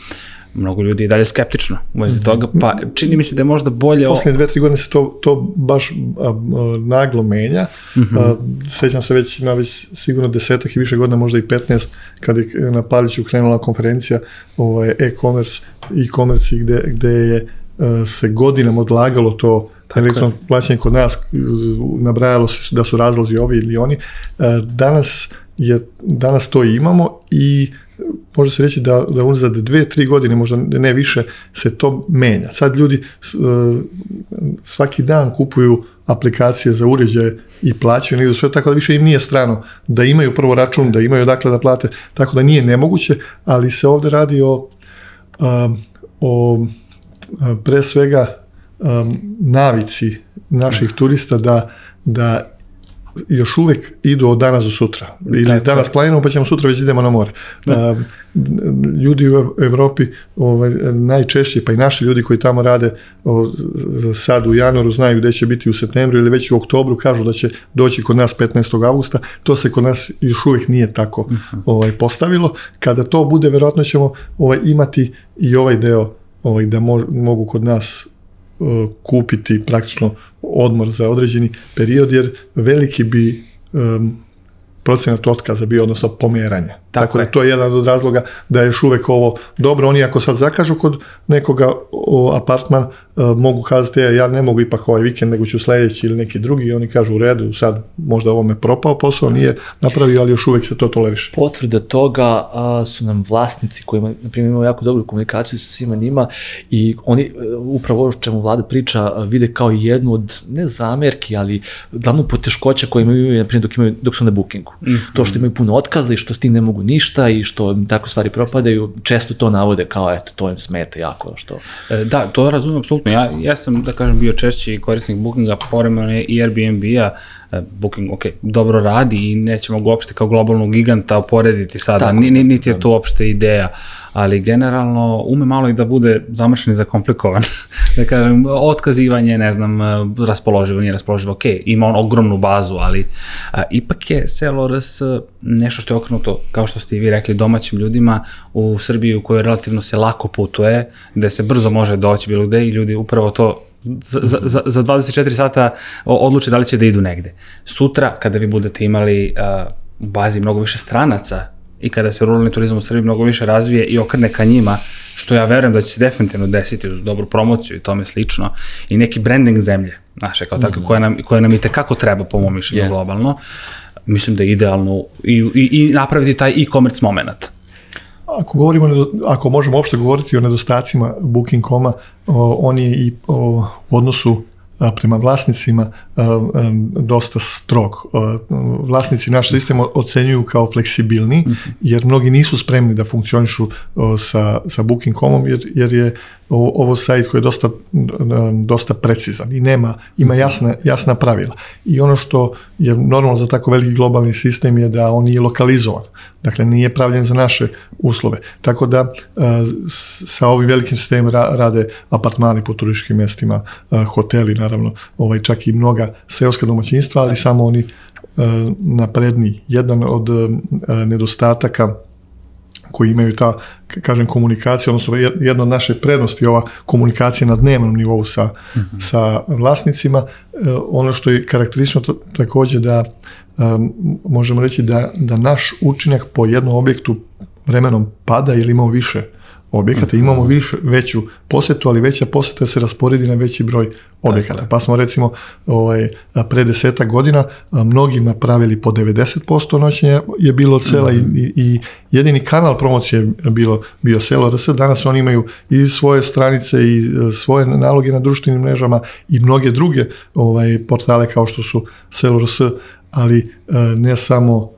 mnogo ljudi je dalje skeptično u vezi mm -hmm. toga, pa čini mi se da je možda bolje... Poslednje dve, tri godine se to, to baš a, a, naglo menja. Mm -hmm. a, sećam se već, na već sigurno desetak i više godina, možda i 15, kada je na Paliću krenula konferencija ovaj, e-commerce, e-commerce gde, gde je a, se godinama odlagalo to elektronno plaćanje kod nas, nabrajalo se da su razlozi ovi ili oni. A, danas je, danas to imamo i može se reći da, da unazad dve, tri godine, možda ne više, se to menja. Sad ljudi e, svaki dan kupuju aplikacije za uređaje i plaćaju negdje sve, tako da više im nije strano da imaju prvo račun, da imaju dakle da plate, tako da nije nemoguće, ali se ovde radi o, um, o pre svega um, navici naših turista da, da još uvek idu od danas do sutra. Ili da, danas planiramo pa ćemo sutra već idemo na more. Da. ljudi u Evropi ovaj, najčešće, pa i naši ljudi koji tamo rade o, sad u januaru znaju gde će biti u septembru ili već u oktobru kažu da će doći kod nas 15. augusta. To se kod nas još uvek nije tako uh mhm. -huh. ovaj, postavilo. Kada to bude, verovatno ćemo ovaj, imati i ovaj deo ovaj, da mo mogu kod nas kupiti praktično odmor za određeni period, jer veliki bi um, procenat otkaza bio, odnosno pomeranja. Tako, Tako da to je jedan od razloga da je još uvek ovo dobro. Oni ako sad zakažu kod nekoga o, apartman, e, mogu kazati, e, ja ne mogu ipak ovaj vikend, nego ću sledeći ili neki drugi i oni kažu u redu, sad možda ovo me propao posao, nije napravio, ali još uvek se to toleriše. Potvrda toga a, su nam vlasnici koji na primjer, imaju jako dobru komunikaciju sa svima njima i oni e, upravo ovo čemu vlada priča vide kao jednu od, ne zamerki, ali glavno poteškoća koje imaju, na primjer, dok, imaju, dok su na bookingu. Mm -hmm. To što imaju puno otkaza i što s tim ne mogu ništa i što tako stvari propadaju, često to navode kao, eto, to im smeta jako, što... E, da, to razumem apsolutno. Ja, ja sam, da kažem, bio češći korisnik Bookinga, poremane i Airbnb-a, e, Booking, ok, dobro radi i nećemo ga uopšte kao globalnog giganta oporediti sada, niti je to uopšte ideja, ali generalno ume malo i da bude zamršen i zakomplikovan. da kažem, otkazivanje, ne znam, raspoloživo, nije raspoloživo, ok, ima on ogromnu bazu, ali a, ipak je CLRS nešto što je okrenuto, kao što ste i vi rekli, domaćim ljudima u Srbiji u kojoj relativno se lako putuje, gde se brzo može doći bilo gde i ljudi upravo to za, za, za 24 sata odluče da li će da idu negde. Sutra, kada vi budete imali uh, u bazi mnogo više stranaca i kada se ruralni turizam u Srbiji mnogo više razvije i okrene ka njima, što ja verujem da će se definitivno desiti uz dobru promociju i tome slično, i neki branding zemlje, naše, kao tako, mm -hmm. koja, nam, koja nam i tekako treba, po mom mišljenju, yes. globalno, mislim da je idealno i, i, i napraviti taj e-commerce moment. Ako govorimo, ako možemo uopšte govoriti o nedostacima Booking.com-a, on je i o, u odnosu prema vlasnicima dosta strog. Vlasnici naš sistem ocenjuju kao fleksibilni, mhm. jer mnogi nisu spremni da funkcionišu sa, sa Booking.com-om, jer, jer je ovo sajt koji je dosta, dosta precizan i nema, ima jasna, jasna pravila. I ono što je normalno za tako veliki globalni sistem je da on nije lokalizovan. Dakle, nije pravljen za naše uslove. Tako da sa ovim velikim sistemom rade apartmani po turističkim mestima, hoteli, naravno, ovaj, čak i mnoga seoska domaćinstva, ali samo oni napredni. Jedan od nedostataka koji imaju ta, kažem, komunikacija, odnosno jedna od naše prednosti ova komunikacija na dnevnom nivou sa, sa vlasnicima. E, ono što je karakteristično također da možemo reći da, da naš učinak po jednom objektu vremenom pada ili imamo više objekata, mhm. imamo više, veću posjetu, ali veća posjeta se rasporedi na veći broj objekata. Pa smo recimo ovaj, pre desetak godina mnogima pravili po 90% noćenja je bilo sela i, i, jedini kanal promocije je bilo, bio selo RS. Danas oni imaju i svoje stranice i e, svoje naloge na društvenim mrežama i mnoge druge ovaj, portale kao što su selo RS, ali e, ne samo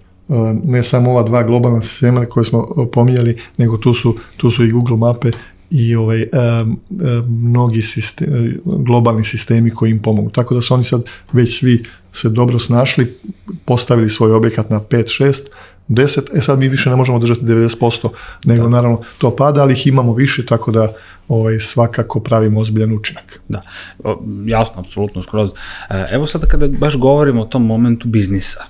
ne samo ova dva globalna sistema koje smo pominjali, nego tu su, tu su i Google mape i ovaj, mnogi globalni sistemi koji im pomogu. Tako da su oni sad već svi se dobro snašli, postavili svoj objekat na 5, 6, 10, e sad mi više ne možemo držati 90%, nego naravno to pada, ali ih imamo više, tako da ovaj, svakako pravimo ozbiljan učinak. Da, jasno, apsolutno, skroz. E, evo sada kada baš govorimo o tom momentu biznisa,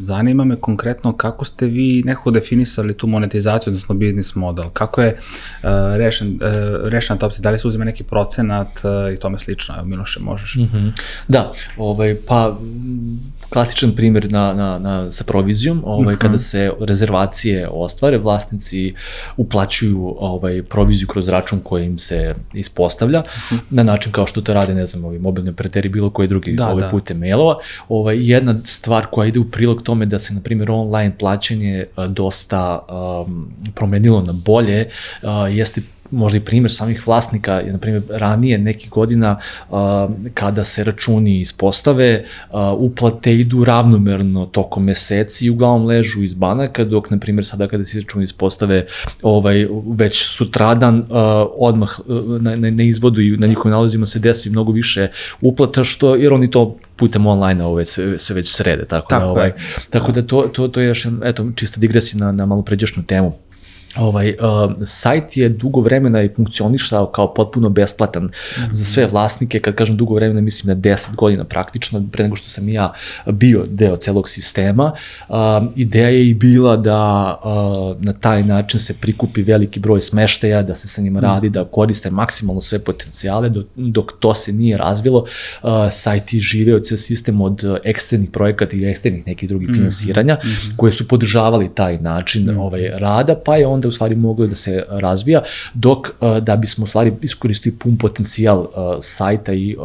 zanima me konkretno kako ste vi nekako definisali tu monetizaciju, odnosno biznis model, kako je uh, rešen, uh, rešena ta opcija, da li se uzima neki procenat uh, i tome slično, evo Miloše možeš. Mm Da, ovaj, pa klasičan primjer na, na, na, sa provizijom, ovaj, kada se rezervacije ostvare, vlasnici uplaćuju ovaj, proviziju kroz račun koji im se ispostavlja, na način kao što to rade, ne znam, ovi mobilni operateri, bilo koji drugi da, ovaj, putem mailova. Ovaj, jedna stvar koja ide u prilog tome da se, na primjer, online plaćanje dosta um, promenilo na bolje, uh, jeste možda i primjer samih vlasnika, na primjer ranije nekih godina kada se računi ispostave, uplate idu ravnomerno tokom meseci i uglavnom ležu iz banaka, dok na primjer sada kada se računi ispostave ovaj, već sutradan odmah na, na, na izvodu i na njihovim nalozima se desi mnogo više uplata, što, jer oni to putem online ove se, se već srede, tako, tako da, ovaj, tako da to, to, to je još, eto, čista digresija na, na malo pređašnju temu ovaj, uh, sajt je dugo vremena i funkcionišao kao potpuno besplatan mm -hmm. za sve vlasnike, kad kažem dugo vremena mislim na 10 godina praktično, pre nego što sam ja bio deo celog sistema. Uh, ideja je i bila da uh, na taj način se prikupi veliki broj smeštaja, da se sa njima mm -hmm. radi, da koriste maksimalno sve potencijale, dok, dok to se nije razvilo, uh, sajt je živeo ceo sistem od eksternih projekata i eksternih nekih drugih mm -hmm. finansiranja, mm -hmm. koje su podržavali taj način mm -hmm. ovaj, rada, pa je onda u stvari moglo da se razvija, dok uh, da bismo u stvari iskoristili pun potencijal uh, sajta i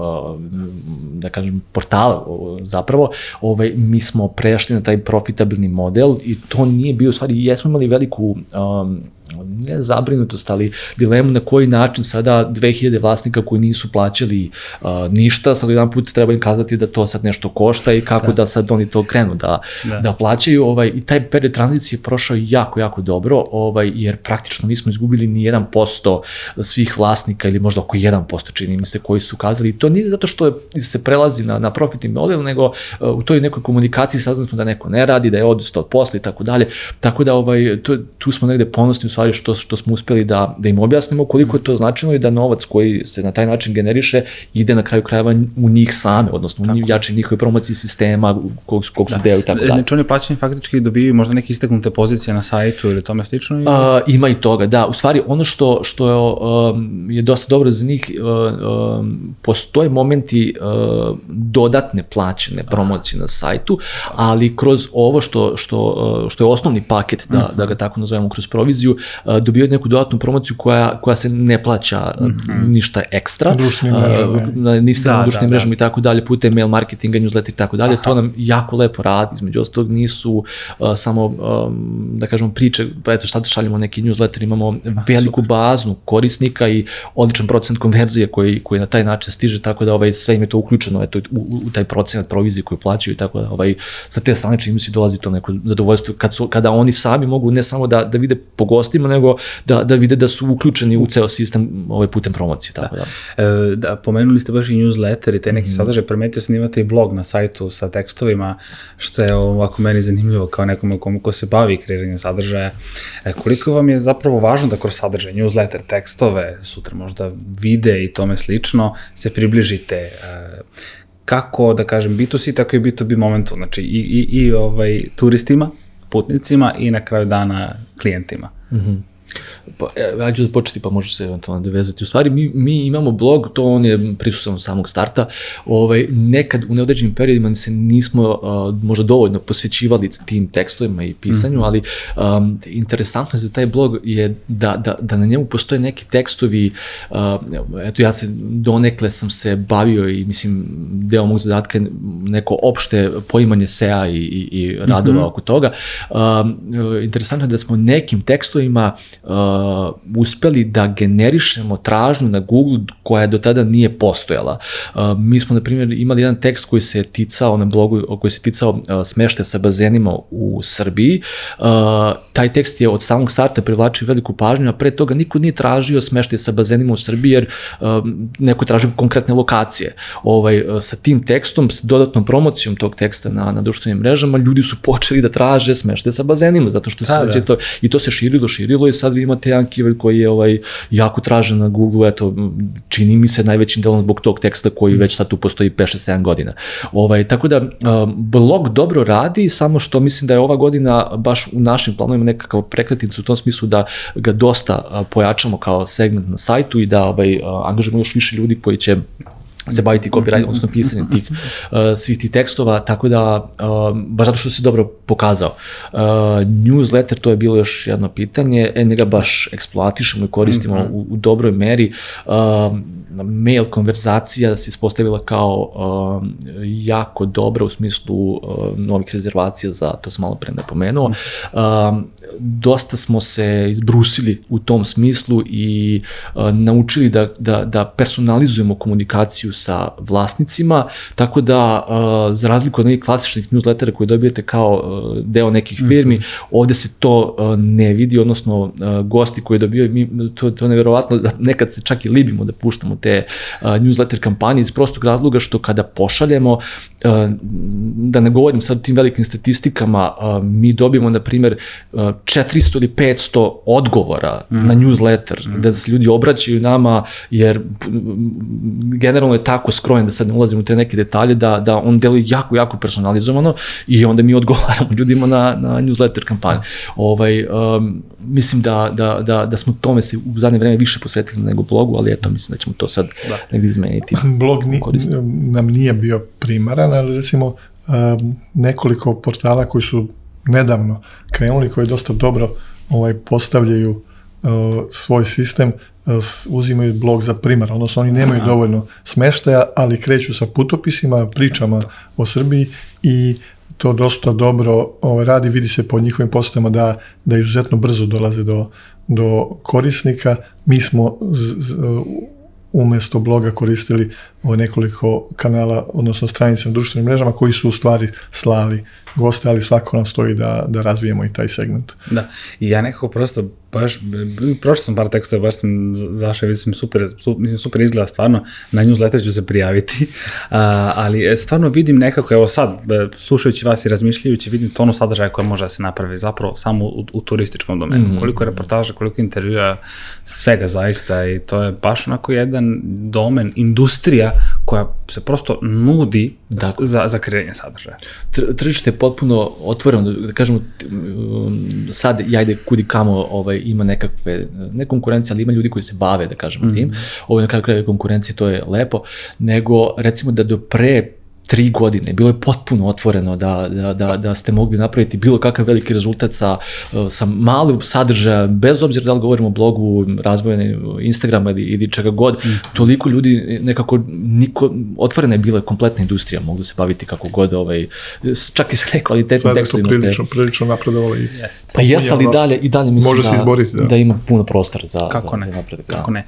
da kažem portala zapravo, ovaj, mi smo prešli na taj profitabilni model i to nije bio u stvari, jesmo imali veliku um, ne zabrinutost, ali dilemu na koji način sada 2000 vlasnika koji nisu plaćali uh, ništa, sad jedan put treba im kazati da to sad nešto košta i kako da, da sad oni to krenu da, da. da plaćaju. Ovaj, I taj period tranzicije je prošao jako, jako dobro, ovaj, jer praktično nismo izgubili ni 1% svih vlasnika ili možda oko 1% čini mi se koji su kazali. I to nije zato što se prelazi na, na profitni model, nego uh, u toj nekoj komunikaciji saznali smo da neko ne radi, da je odustao od posla i tako dalje. Tako da ovaj, to, tu smo negde ponosni u stvari što, što smo uspeli da, da im objasnimo koliko je to značajno i da novac koji se na taj način generiše ide na kraju krajeva u njih same, odnosno u njih, jače njihove promocije sistema, kog, kog su da. deo i tako dalje. Znači oni plaćani faktički dobiju možda neke isteknute pozicije na sajtu ili tome slično? Ili? A, ima i toga, da. U stvari ono što, što je, um, je dosta dobro za njih, uh, um, postoje momenti uh, dodatne plaćene promocije na sajtu, ali kroz ovo što, što, uh, što je osnovni paket, da, uh -huh. da ga tako nazovemo kroz proviziju, dobijaju neku dodatnu promociju koja, koja se ne plaća mm -hmm. ništa ekstra. Društvenim mrežama. Na, niste da, na društvenim da, mrežama da. i tako dalje, putem mail marketinga, newsletter i tako dalje. To nam jako lepo radi. Između ostalog nisu uh, samo, um, da kažemo, priče, pa eto šta da šaljemo neki newsletter, imamo veliku bazu korisnika i odličan procent konverzije koji, koji na taj način stiže, tako da ovaj, sve im je to uključeno eto, u, u taj procenat provizije koju plaćaju, tako da ovaj, sa te strane čini mi se dolazi to neko zadovoljstvo kad su, kada oni sami mogu ne samo da, da vide po gostima, nego da, da vide da su uključeni u ceo sistem ovaj putem promocije. Tako da. Da. E, da, pomenuli ste baš i newsletter i te neki mm. sadržaje, primetio sam da imate i blog na sajtu sa tekstovima, što je ovako meni zanimljivo kao nekome komu ko se bavi kreiranjem sadržaja. E, koliko vam je zapravo važno da kroz sadržaj, newsletter, tekstove, sutra možda vide i tome slično, se približite e, kako, da kažem, B2C, tako i B2B momentu, znači i, i, i ovaj, turistima, putnicima i na kraju dana klijentima. Mm -hmm. Pa, e, ja ću da početi, pa može se eventualno dovezati. U stvari, mi, mi imamo blog, to on je prisutan od samog starta. Ovaj, nekad u neodređenim periodima se nismo uh, možda dovoljno posvećivali tim tekstovima i pisanju, mm -hmm. ali um, interesantno za taj blog je da, da, da na njemu postoje neki tekstovi, uh, eto ja se donekle sam se bavio i mislim deo mog zadatka neko opšte poimanje SEA i, i, i radova mm -hmm. oko toga. Um, interesantno je da smo nekim tekstovima uh, uspeli da generišemo tražnju na Google koja do tada nije postojala. Uh, mi smo, na primjer, imali jedan tekst koji se ticao na blogu, koji se ticao uh, smešte sa bazenima u Srbiji. Uh, taj tekst je od samog starta privlačio veliku pažnju, a pre toga niko nije tražio smešte sa bazenima u Srbiji, jer uh, neko tražio konkretne lokacije. Ovaj, uh, sa tim tekstom, sa dodatnom promocijom tog teksta na, na društvenim mrežama, ljudi su počeli da traže smešte sa bazenima, zato što se da, da. to, i to se širilo, širilo i sad vi imate jedan keyword koji je ovaj, jako tražen na Google, eto, čini mi se najvećim delom zbog tog teksta koji već sad tu postoji 5-7 godina. Ovaj, tako da, blog dobro radi, samo što mislim da je ova godina baš u našim planovima nekakav prekretnica u tom smislu da ga dosta pojačamo kao segment na sajtu i da ovaj, angažujemo još više ljudi koji će se baviti copyright, odnosno pisanjem tih uh, svih tih tekstova, tako da, uh, baš zato što se dobro pokazao. Uh, newsletter, to je bilo još jedno pitanje, e, njega baš eksploatišemo i koristimo mm -hmm. u, u dobroj meri. Uh, mail konverzacija se ispostavila kao uh, jako dobra u smislu uh, novih rezervacija za, to sam malo pre napomenuo. Uh, dosta smo se izbrusili u tom smislu i uh, naučili da, da, da personalizujemo komunikaciju sa vlasnicima, tako da uh, za razliku od nekih klasičnih newslettera koje dobijete kao uh, deo nekih firmi, mm -hmm. ovde se to uh, ne vidi, odnosno gosti koji dobijaju, mi, to, to je nevjerovatno, da nekad se čak i libimo da puštamo te newsletter kampanje iz prostog razloga što kada pošaljemo, da ne govorim sad o tim velikim statistikama, mi dobijemo, na primjer, uh, 400 ili 500 odgovora mm. na newsletter, mm. da se ljudi obraćaju nama, jer generalno je tako skrojen, da sad ne ulazim u te neke detalje, da, da on deluje jako, jako personalizovano i onda mi odgovaramo ljudima na, na newsletter kampanju. Ovaj, um, mislim da, da, da, da smo tome se u zadnje vreme više posvetili nego blogu, ali eto, mislim da ćemo to sad da. negdje izmeniti. Blog ni, nam nije bio primaran, ali recimo um, nekoliko portala koji su nedavno krenuli, koji dosta dobro ovaj, postavljaju uh, svoj sistem, uzimaju blog za primar, odnosno oni nemaju dovoljno smeštaja, ali kreću sa putopisima, pričama o Srbiji i to dosta dobro ovaj, radi, vidi se po njihovim postojama da, da izuzetno brzo dolaze do, do korisnika. Mi smo z, z, umesto bloga koristili o nekoliko kanala, odnosno stranica na društvenim mrežama koji su u stvari slali goste, ali svako nam stoji da, da razvijemo i taj segment. Da, i ja nekako prosto baš, prošao sam par tekstova, baš sam zašao, vidim super, super, super izgleda stvarno, na newsletter ću se prijaviti, uh, ali e, stvarno vidim nekako, evo sad, e, slušajući vas i razmišljajući, vidim tonu sadržaja koja može da se napravi zapravo samo u, u turističkom domenu. Mm -hmm. Koliko je reportaža, koliko intervjua, svega zaista i to je baš onako jedan domen, industrija koja se prosto nudi dakle. za, za kreiranje sadržaja. Tržište je potpuno otvoreno, da kažemo, sad jajde kudi kamo ovaj, ima nekakve, ne konkurencije, ali ima ljudi koji se bave, da kažemo mm -hmm. tim. Ovo je na kraju kraja konkurencije, to je lepo, nego recimo da do pre tri godine. Bilo je potpuno otvoreno da, da, da, da ste mogli napraviti bilo kakav veliki rezultat sa, sa malim sadržaja, bez obzira da li govorimo o blogu, razvojene Instagrama ili, ili čega god, mm. toliko ljudi nekako, niko, otvorena je bila kompletna industrija, mogu se baviti kako god, ovaj, čak i sa nekvalitetnim tekstovima. Sada prilično, prilično napredovalo i... Jeste. Pa jeste, ali dalje, i dalje mislim Može da, izboriti, da. da ima puno prostora za, kako za, ne, za napredak. Kako ne.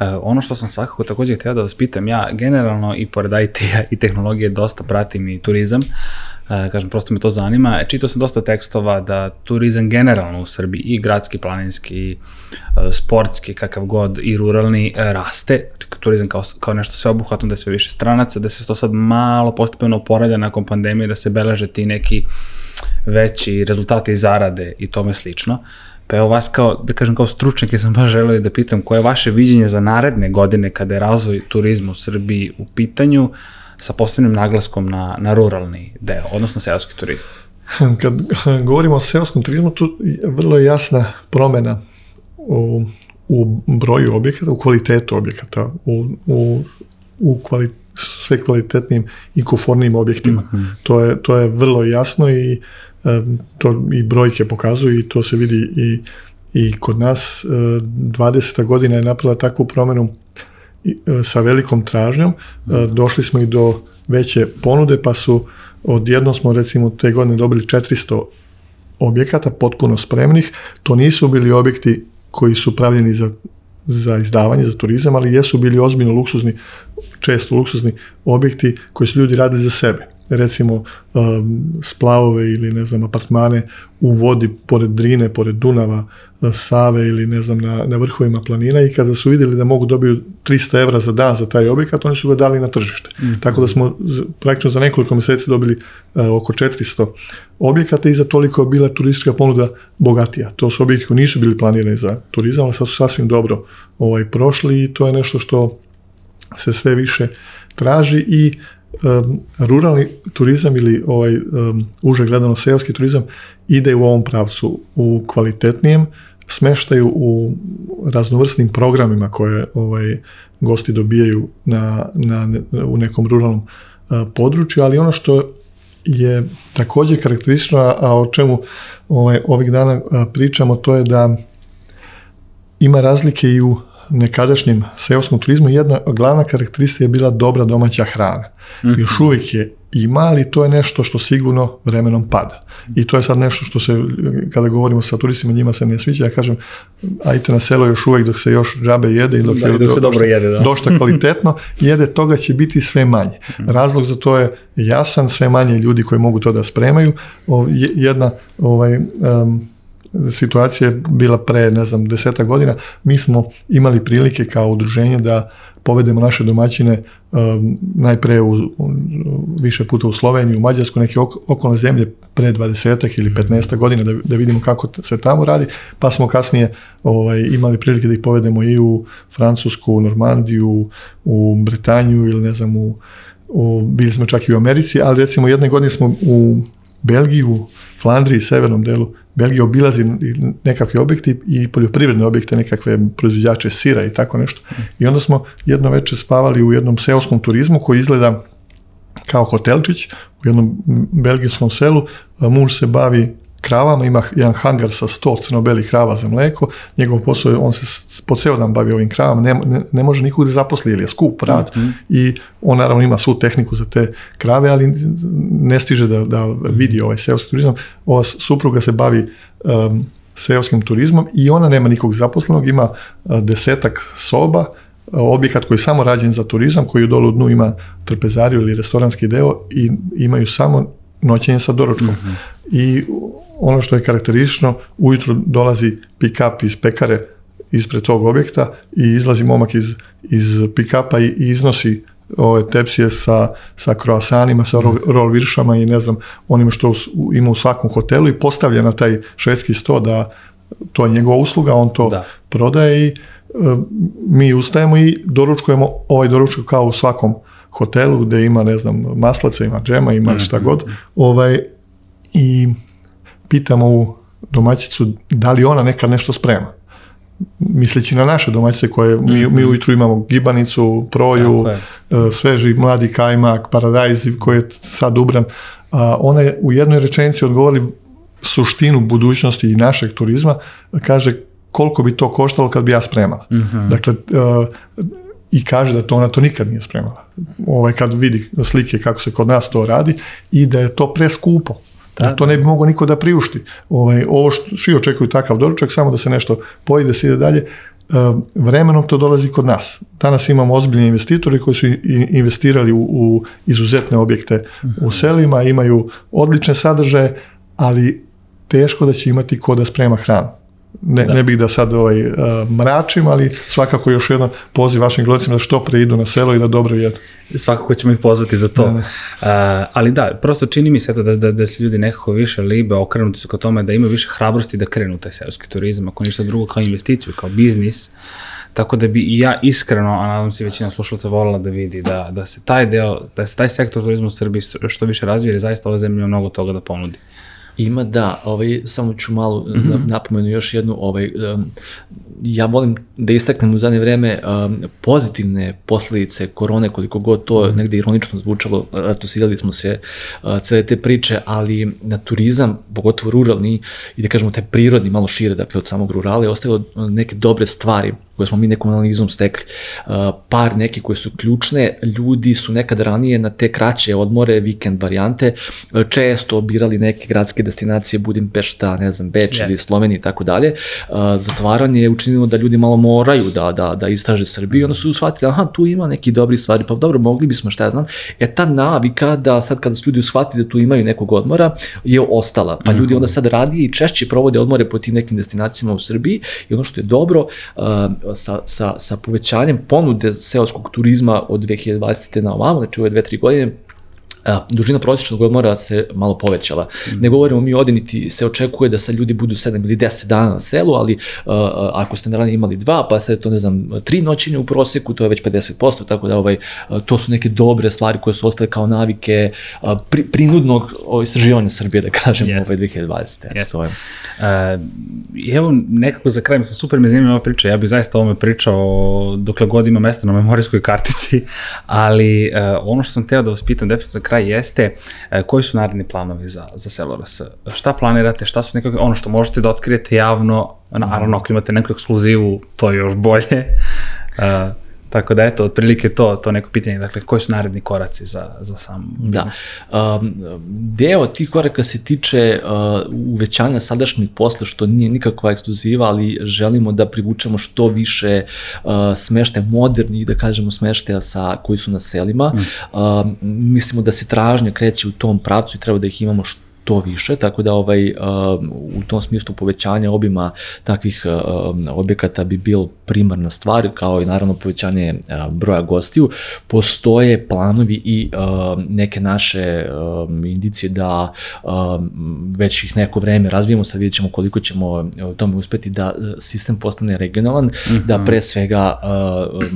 Uh, ono što sam svakako takođe htio da vas pitam, ja generalno i pored IT-a i tehnologije dosta pratim i turizam, e, kažem, prosto me to zanima. E, čitao sam dosta tekstova da turizam generalno u Srbiji, i gradski, planinski, i e, sportski, kakav god, i ruralni, e, raste. Turizam kao, kao nešto sveobuhvatno, da je sve više stranaca, da se to sad malo postepeno oporavlja nakon pandemije, da se beleže ti neki veći rezultati zarade i tome slično. Pa evo vas kao, da kažem kao stručnjak, ja sam baš želeo da pitam koje je vaše viđenje za naredne godine kada je razvoj turizma u Srbiji u pitanju, sa posebnim naglaskom na, na ruralni deo, odnosno seoski turizam? Kad govorimo o seoskom turizmu, tu je vrlo jasna promjena u, u broju objekata, u kvalitetu objekata, u, u, u kvali, sve kvalitetnim i komfornijim objektima. To, je, to je vrlo jasno i to i brojke pokazuju i to se vidi i, i kod nas. E, 20. godina je napravila takvu e, sa velikom tražnjom. E, došli smo i do veće ponude, pa su odjednom smo recimo te godine dobili 400 objekata potpuno spremnih. To nisu bili objekti koji su pravljeni za, za izdavanje, za turizam, ali jesu bili ozbiljno luksuzni, često luksuzni objekti koji su ljudi radili za sebe. Recimo um, splavove ili ne znam apartmane u vodi pored Drine, pored Dunava, Save ili ne znam na, na vrhovima planina i kada su vidjeli da mogu dobiju 300 evra za dan za taj objekat, oni su ga dali na tržište. Tako da smo praktično za nekoliko mjeseci dobili uh, oko 400 objekata i za toliko je bila turistička ponuda bogatija. To su objekti koji nisu bili planirani za turizam, ali sad su sasvim dobro ovaj, prošli i to je nešto što se sve više traži i um, ruralni turizam ili ovaj um, uže gledano seoski turizam ide u ovom pravcu u kvalitetnijem smeštaju u raznovrsnim programima koje ovaj gosti dobijaju na, na, u nekom ruralnom uh, području, ali ono što je također karakteristično, a o čemu ovaj, ovih dana a, pričamo, to je da ima razlike i u nekadašnjem seoskom turizmu. Jedna glavna karakteristika je bila dobra domaća hrana. Još uvijek je ima, ali to je nešto što sigurno vremenom pada. I to je sad nešto što se, kada govorimo sa turistima, njima se ne sviđa. Ja kažem, ajte na selo još uvijek dok se još džabe jede i dok, Da, je dok se do- dobro jede, da. dosta kvalitetno jede, toga će biti sve manje. Razlog za to je jasan, sve manje ljudi koji mogu to da spremaju. Jedna ovaj, em, situacija je bila pre, ne znam, deseta godina. Mi smo imali prilike kao udruženje da povedemo naše domaćine um, najpre u, u- više puta u Sloveniju, u Mađarsku, neke ok- okolne zemlje pre 20 ili 15 godina da, da vidimo kako se tamo radi, pa smo kasnije ovaj, imali prilike da ih povedemo i u Francusku, u Normandiju, u Britaniju ili ne znam, u, u, bili smo čak i u Americi, ali recimo jedne godine smo u Belgiji, u Flandriji, severnom delu Belgije obilazi nekakve objekti i poljoprivredne objekte, nekakve proizvođače sira i tako nešto. I onda smo jedno večer spavali u jednom seoskom turizmu koji izgleda kao hotelčić u jednom belgijskom selu. Muž se bavi kravama, ima jedan hangar sa sto crno-belih krava za mleko, njegov posao je, on se po ceo dan bavi ovim kravama, ne, ne, ne može nikog da zaposli jer je skup rad i on naravno ima svu tehniku za te krave, ali ne stiže da, da vidi ovaj seoski turizam. Ova supruga se bavi um, seoskim turizmom i ona nema nikog zaposlenog, ima desetak soba, objekat koji je samo rađen za turizam, koji u dolu dnu ima trpezariju ili restoranski deo i imaju samo noćenje sa doručkom. I ono što je karakteristično, ujutru dolazi pick-up iz pekare ispred tog objekta i izlazi momak iz, iz pick-upa i, i iznosi ove tepsije sa, sa kroasanima, sa roll, roll viršama i ne znam, onime što u ima u svakom hotelu i postavlja na taj švedski sto da to je njegova usluga, on to Da. prodaje i e, mi ustajemo i doručkujemo ovaj doručak kao u svakom hotelu gdje ima, ne znam, maslaca, ima džema, ima šta god. Ovaj, I pitamo u domaćicu da li ona nekad nešto sprema. Misleći na naše domaćice koje mi, mi ujutru imamo gibanicu, proju, e, sveži mladi kajmak, paradajz koji je sad ubran. A, ona je u jednoj rečenici odgovori suštinu budućnosti i našeg turizma, kaže koliko bi to koštalo kad bi ja spremala. Dakle, e, i kaže da to ona to nikad nije spremala. Ovaj, kad vidi slike kako se kod nas to radi i da je to preskupo. Da to ne bi mogao niko da priušti. Ovaj, ovo što svi očekuju takav doručak, samo da se nešto pojede, se ide dalje. E, vremenom to dolazi kod nas. Danas imamo ozbiljne investitori koji su investirali u, u izuzetne objekte u selima, imaju odlične sadržaje, ali teško da će imati ko da sprema hranu. Ne, ne bih da sad ovaj, e, mračim, ali svakako još jedan poziv vašim gledacima da što pre idu na selo i da dobro jedu. Svakako ćemo ih pozvati za to. A, ali da, prosto čini mi se eto da, da, da se ljudi nekako više libe, okrenuti su ka tome da imaju više hrabrosti da krenu taj seoski turizam, ako ništa drugo kao investiciju, kao biznis. Tako da bi i ja iskreno, a nadam se većina slušalaca volila da vidi da, da se taj deo, da se taj sektor turizma u Srbiji što više razvije, jer zaista ova zemlja mnogo toga da ponudi. Ima da, ovaj, samo ću malo mm -hmm. napomenu još jednu, ovaj, um, ja volim da istaknem u zadnje vreme um, pozitivne posledice korone, koliko god to mm. negde ironično zvučalo, ratosiljali smo se uh, cele te priče, ali na turizam, pogotovo ruralni i da kažemo taj prirodni, malo šire, dakle od samog rurala, je ostavilo neke dobre stvari koje smo mi nekom analizom stekli. Par neke koje su ključne, ljudi su nekad ranije na te kraće odmore, vikend varijante, često birali neke gradske destinacije, Budimpešta, ne znam, Beč yes. ili Slovenija i tako dalje. Zatvaranje je učinilo da ljudi malo moraju da, da, da istraže Srbiju i onda su shvatili, aha, tu ima neki dobri stvari, pa dobro, mogli bismo, šta ja znam. E ta navika da sad kada su ljudi shvatili da tu imaju nekog odmora je ostala, pa ljudi onda sad radije i češće provode odmore po tim nekim destinacijama u Srbiji i ono što je dobro, sa, sa, sa povećanjem ponude seoskog turizma od 2020. na ovamo, znači ove dve, tri godine, a, dužina prosječnog odmora se malo povećala. Mm. Ne govorimo mi ovde, niti se očekuje da sad ljudi budu 7 ili 10 dana na selu, ali a, ako ste naravno imali dva, pa sad to ne znam, tri noćenja u proseku, to je već 50%, tako da ovaj, to su neke dobre stvari koje su ostale kao navike a, pri, prinudnog istraživanja Srbije, da kažem, yes. ovaj 2020. Eto, yes. to je. Evo, nekako za kraj, mislim, super me zanima ova priča, ja bih zaista o ovome pričao dokle god ima mesta na memorijskoj kartici, ali uh, ono što sam teo da vas pitam, definitivno kraj jeste e, koji su naredni planovi za, za Selo RS? Šta planirate, šta su nekako, ono što možete da otkrijete javno, naravno ako imate neku ekskluzivu, to je još bolje. Uh, Tako da eto, otprilike to, to neko pitanje, dakle, koji su naredni koraci za, za sam biznis? Da. Um, deo tih koraka se tiče uh, uvećanja sadašnjeg posla, što nije nikakva ekskluziva, ali želimo da privučemo što više uh, smešte modernih, da kažemo, smešteja sa, koji su na selima. Mm. Uh, mislimo da se tražnja kreće u tom pravcu i treba da ih imamo što to više, tako da ovaj, u tom smislu povećanja obima takvih objekata bi bil primarna stvar, kao i naravno povećanje broja gostiju. Postoje planovi i neke naše indicije da već ih neko vreme razvijemo, sad vidjet ćemo koliko ćemo u tome uspeti da sistem postane regionalan, mm -hmm. da pre svega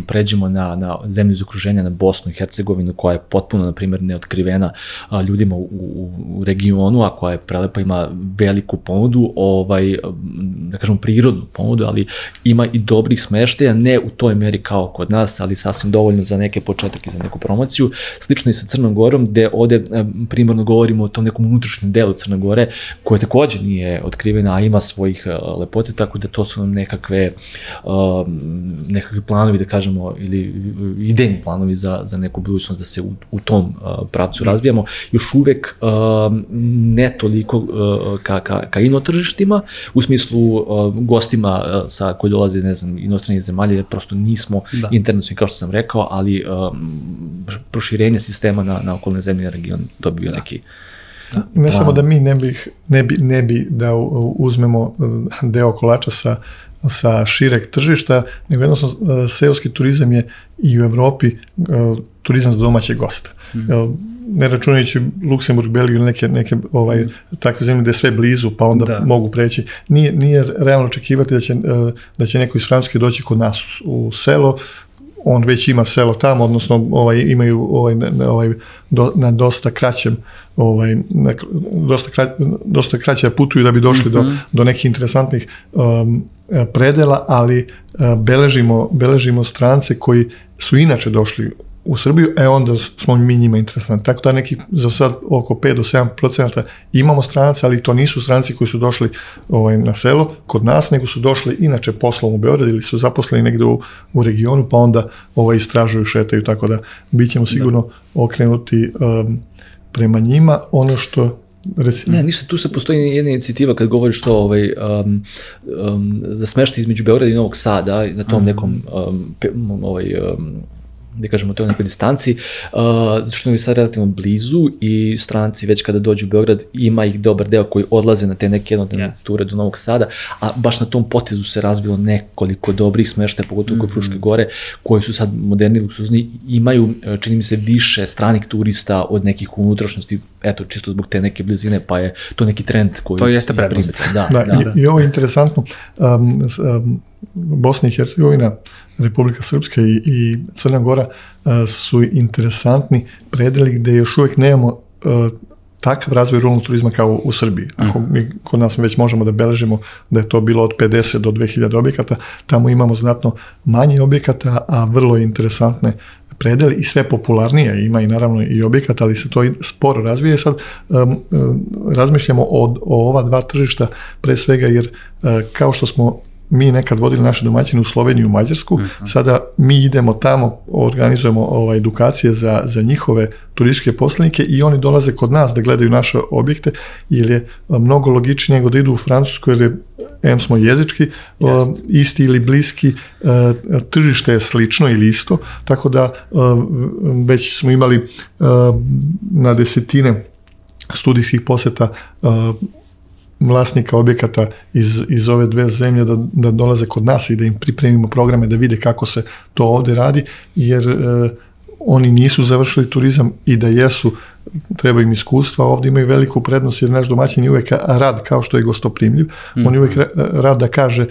pređemo na, na zemlju iz okruženja, na Bosnu i Hercegovinu, koja je potpuno, na primjer, neotkrivena ljudima u, u regionu, zonu, a koja je prelepa, ima veliku ponudu, ovaj, da kažem prirodnu ponudu, ali ima i dobrih smešteja, ne u toj meri kao kod nas, ali sasvim dovoljno za neke početak i za neku promociju. Slično i sa Crnom Gorom, gde ovde primarno govorimo o tom nekom unutrašnjem delu Crne Gore, koje takođe nije otkrivena, a ima svojih e, lepote, tako da to su nam nekakve, nekakve planovi, da kažemo, ili idejni planovi za, za neku budućnost da se u, u tom pravcu razvijamo. Još uvek ne toliko uh, ka, ka, ka ino tržištima, u smislu uh, gostima uh, sa koji dolaze, ne znam, inostranih zemalja, prosto nismo da. internacionalni, kao što sam rekao, ali um, proširenje sistema na, na okolne zemlje i region, to bi bio da. neki Da. Ne samo da mi ne bi, ne bi, ne bi da uzmemo deo kolača sa, sa šireg tržišta, nego jednostavno seoski turizam je i u Evropi turizam za domaće gosta. Mm ne računajući Luksemburg, Belgiju neke, neke ovaj, takve zemlje gde je sve blizu, pa onda da. mogu preći. Nije, nije realno očekivati da će, e, da će neko iz Francuske doći kod nas u, u selo, on već ima selo tamo, odnosno ovaj, imaju ovaj, na, ovaj, do, na dosta kraćem ovaj, na, dosta, kra, dosta kraće putuju da bi došli mm -hmm. do, mhm. do nekih interesantnih um, predela, ali uh, beležimo, beležimo strance koji su inače došli u Srbiju, e onda smo mi njima interesantni. Tako da neki za sad oko 5 do 7 procenata imamo strance, ali to nisu stranci koji su došli ovaj, na selo kod nas, nego su došli inače poslom u Beograd ili su zaposleni negde u, u regionu, pa onda ovaj, istražuju, šetaju, tako da bit ćemo sigurno da. okrenuti um, prema njima. Ono što Reci. Ne, ništa, tu se postoji jedna inicijativa kad govoriš to ovaj, um, um, za smešta između Beograda i Novog Sada na tom mm. nekom um, pe, ovaj, um, da kažemo, to je nekoj distanci, uh, zato što mi je sad relativno blizu i stranci već kada dođu u Beograd ima ih dobar deo koji odlaze na te neke jednodnevne yes. ture do Novog Sada, a baš na tom potezu se razvilo nekoliko dobrih smeštaja, pogotovo mm -hmm. kod Fruške gore, koji su sad moderni, luksuzni, imaju, e, čini mi se, više stranih turista od nekih unutrašnjosti, eto, čisto zbog te neke blizine, pa je to neki trend koji... To jeste prednost. Da, da, da, I, I ovo je interesantno, um, um, Bosna i Hercegovina, Republika Srpska i, i Crna Gora uh, su interesantni predeli gde još uvek nemamo uh, takav razvoj ruralnog turizma kao u Srbiji. Ako mi kod nas već možemo da beležimo da je to bilo od 50 do 2000 objekata, tamo imamo znatno manje objekata, a vrlo interesantne predele i sve popularnije, ima i naravno i objekata, ali se to i sporo razvije. Sad um, um, razmišljamo o, o ova dva tržišta pre svega jer uh, kao što smo mi nekad vodili naše domaćine u Sloveniju i u Mađarsku, sada mi idemo tamo, organizujemo ovaj, edukacije za, za njihove turističke poslenike i oni dolaze kod nas da gledaju naše objekte, jer je mnogo logičnije nego da idu u Francusku, jer je, em smo jezički, a, Jest. isti ili bliski, tržište je slično ili isto, tako da već smo imali na desetine studijskih poseta vlasnika objekata iz, iz ove dve zemlje da, da dolaze kod nas i da im pripremimo programe da vide kako se to ovde radi, jer e, oni nisu završili turizam i da jesu, treba im iskustva, ovde imaju veliku prednost jer naš domaćin je uvek rad kao što je gostoprimljiv, on je uvek ra- rad da kaže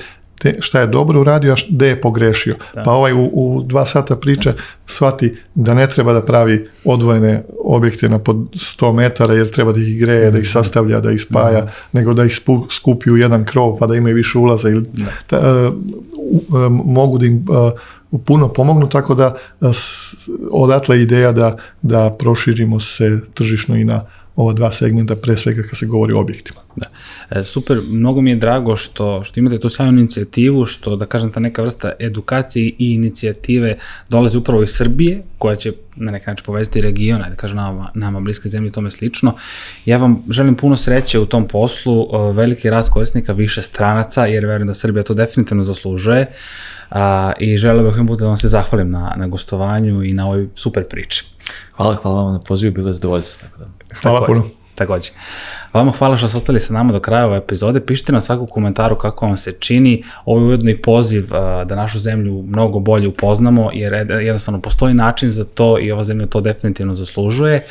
te, šta je dobro uradio, a gde je pogrešio. Pa ovaj u, u dva sata priča shvati da ne treba da pravi odvojene objekte na pod 100 metara jer treba da ih greje, da ih sastavlja, da ih spaja, nego da ih spu, skupi u jedan krov pa da imaju više ulaza ili ta, e, u- e, mogu da im e, puno pomognu, tako da odatle ideja da, da proširimo se tržišno i na ova dva segmenta, pre svega kad se govori o objektima. Da. E, super, mnogo mi je drago što, što imate tu sjajnu inicijativu, što da kažem ta neka vrsta edukacije i inicijative dolazi upravo iz Srbije, koja će na neki način povezati region, ajde da kažem nama, nama bliske zemlje i tome slično. Ja vam želim puno sreće u tom poslu, e, veliki rast korisnika, više stranaca, jer verujem da Srbija to definitivno zaslužuje. A, I želeo bih putem da vam se zahvalim na, na gostovanju i na ovoj super priči. Hvala, hvala vam na pozivu, bilo je zadovoljstvo. Tako da. Hvala Takođe, puno. Takođe. Vama hvala što ste ostali sa nama do kraja ove epizode. Pišite na svaku komentaru kako vam se čini. Ovo je ujedno i poziv a, da našu zemlju mnogo bolje upoznamo, jer ed- jednostavno postoji način za to i ova zemlja to definitivno zaslužuje.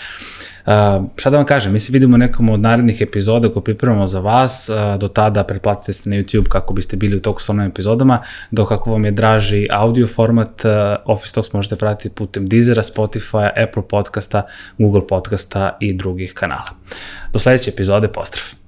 Uh, šta da vam kažem, mi se vidimo u nekom od narednih epizoda koje pripremamo za vas, uh, do tada pretplatite se na YouTube kako biste bili u toku s onim epizodama, dok ako vam je draži audio format, uh, Office Talks možete pratiti putem Deezera, Spotify, Apple podcasta, Google podcasta i drugih kanala. Do sledeće epizode, pozdrav!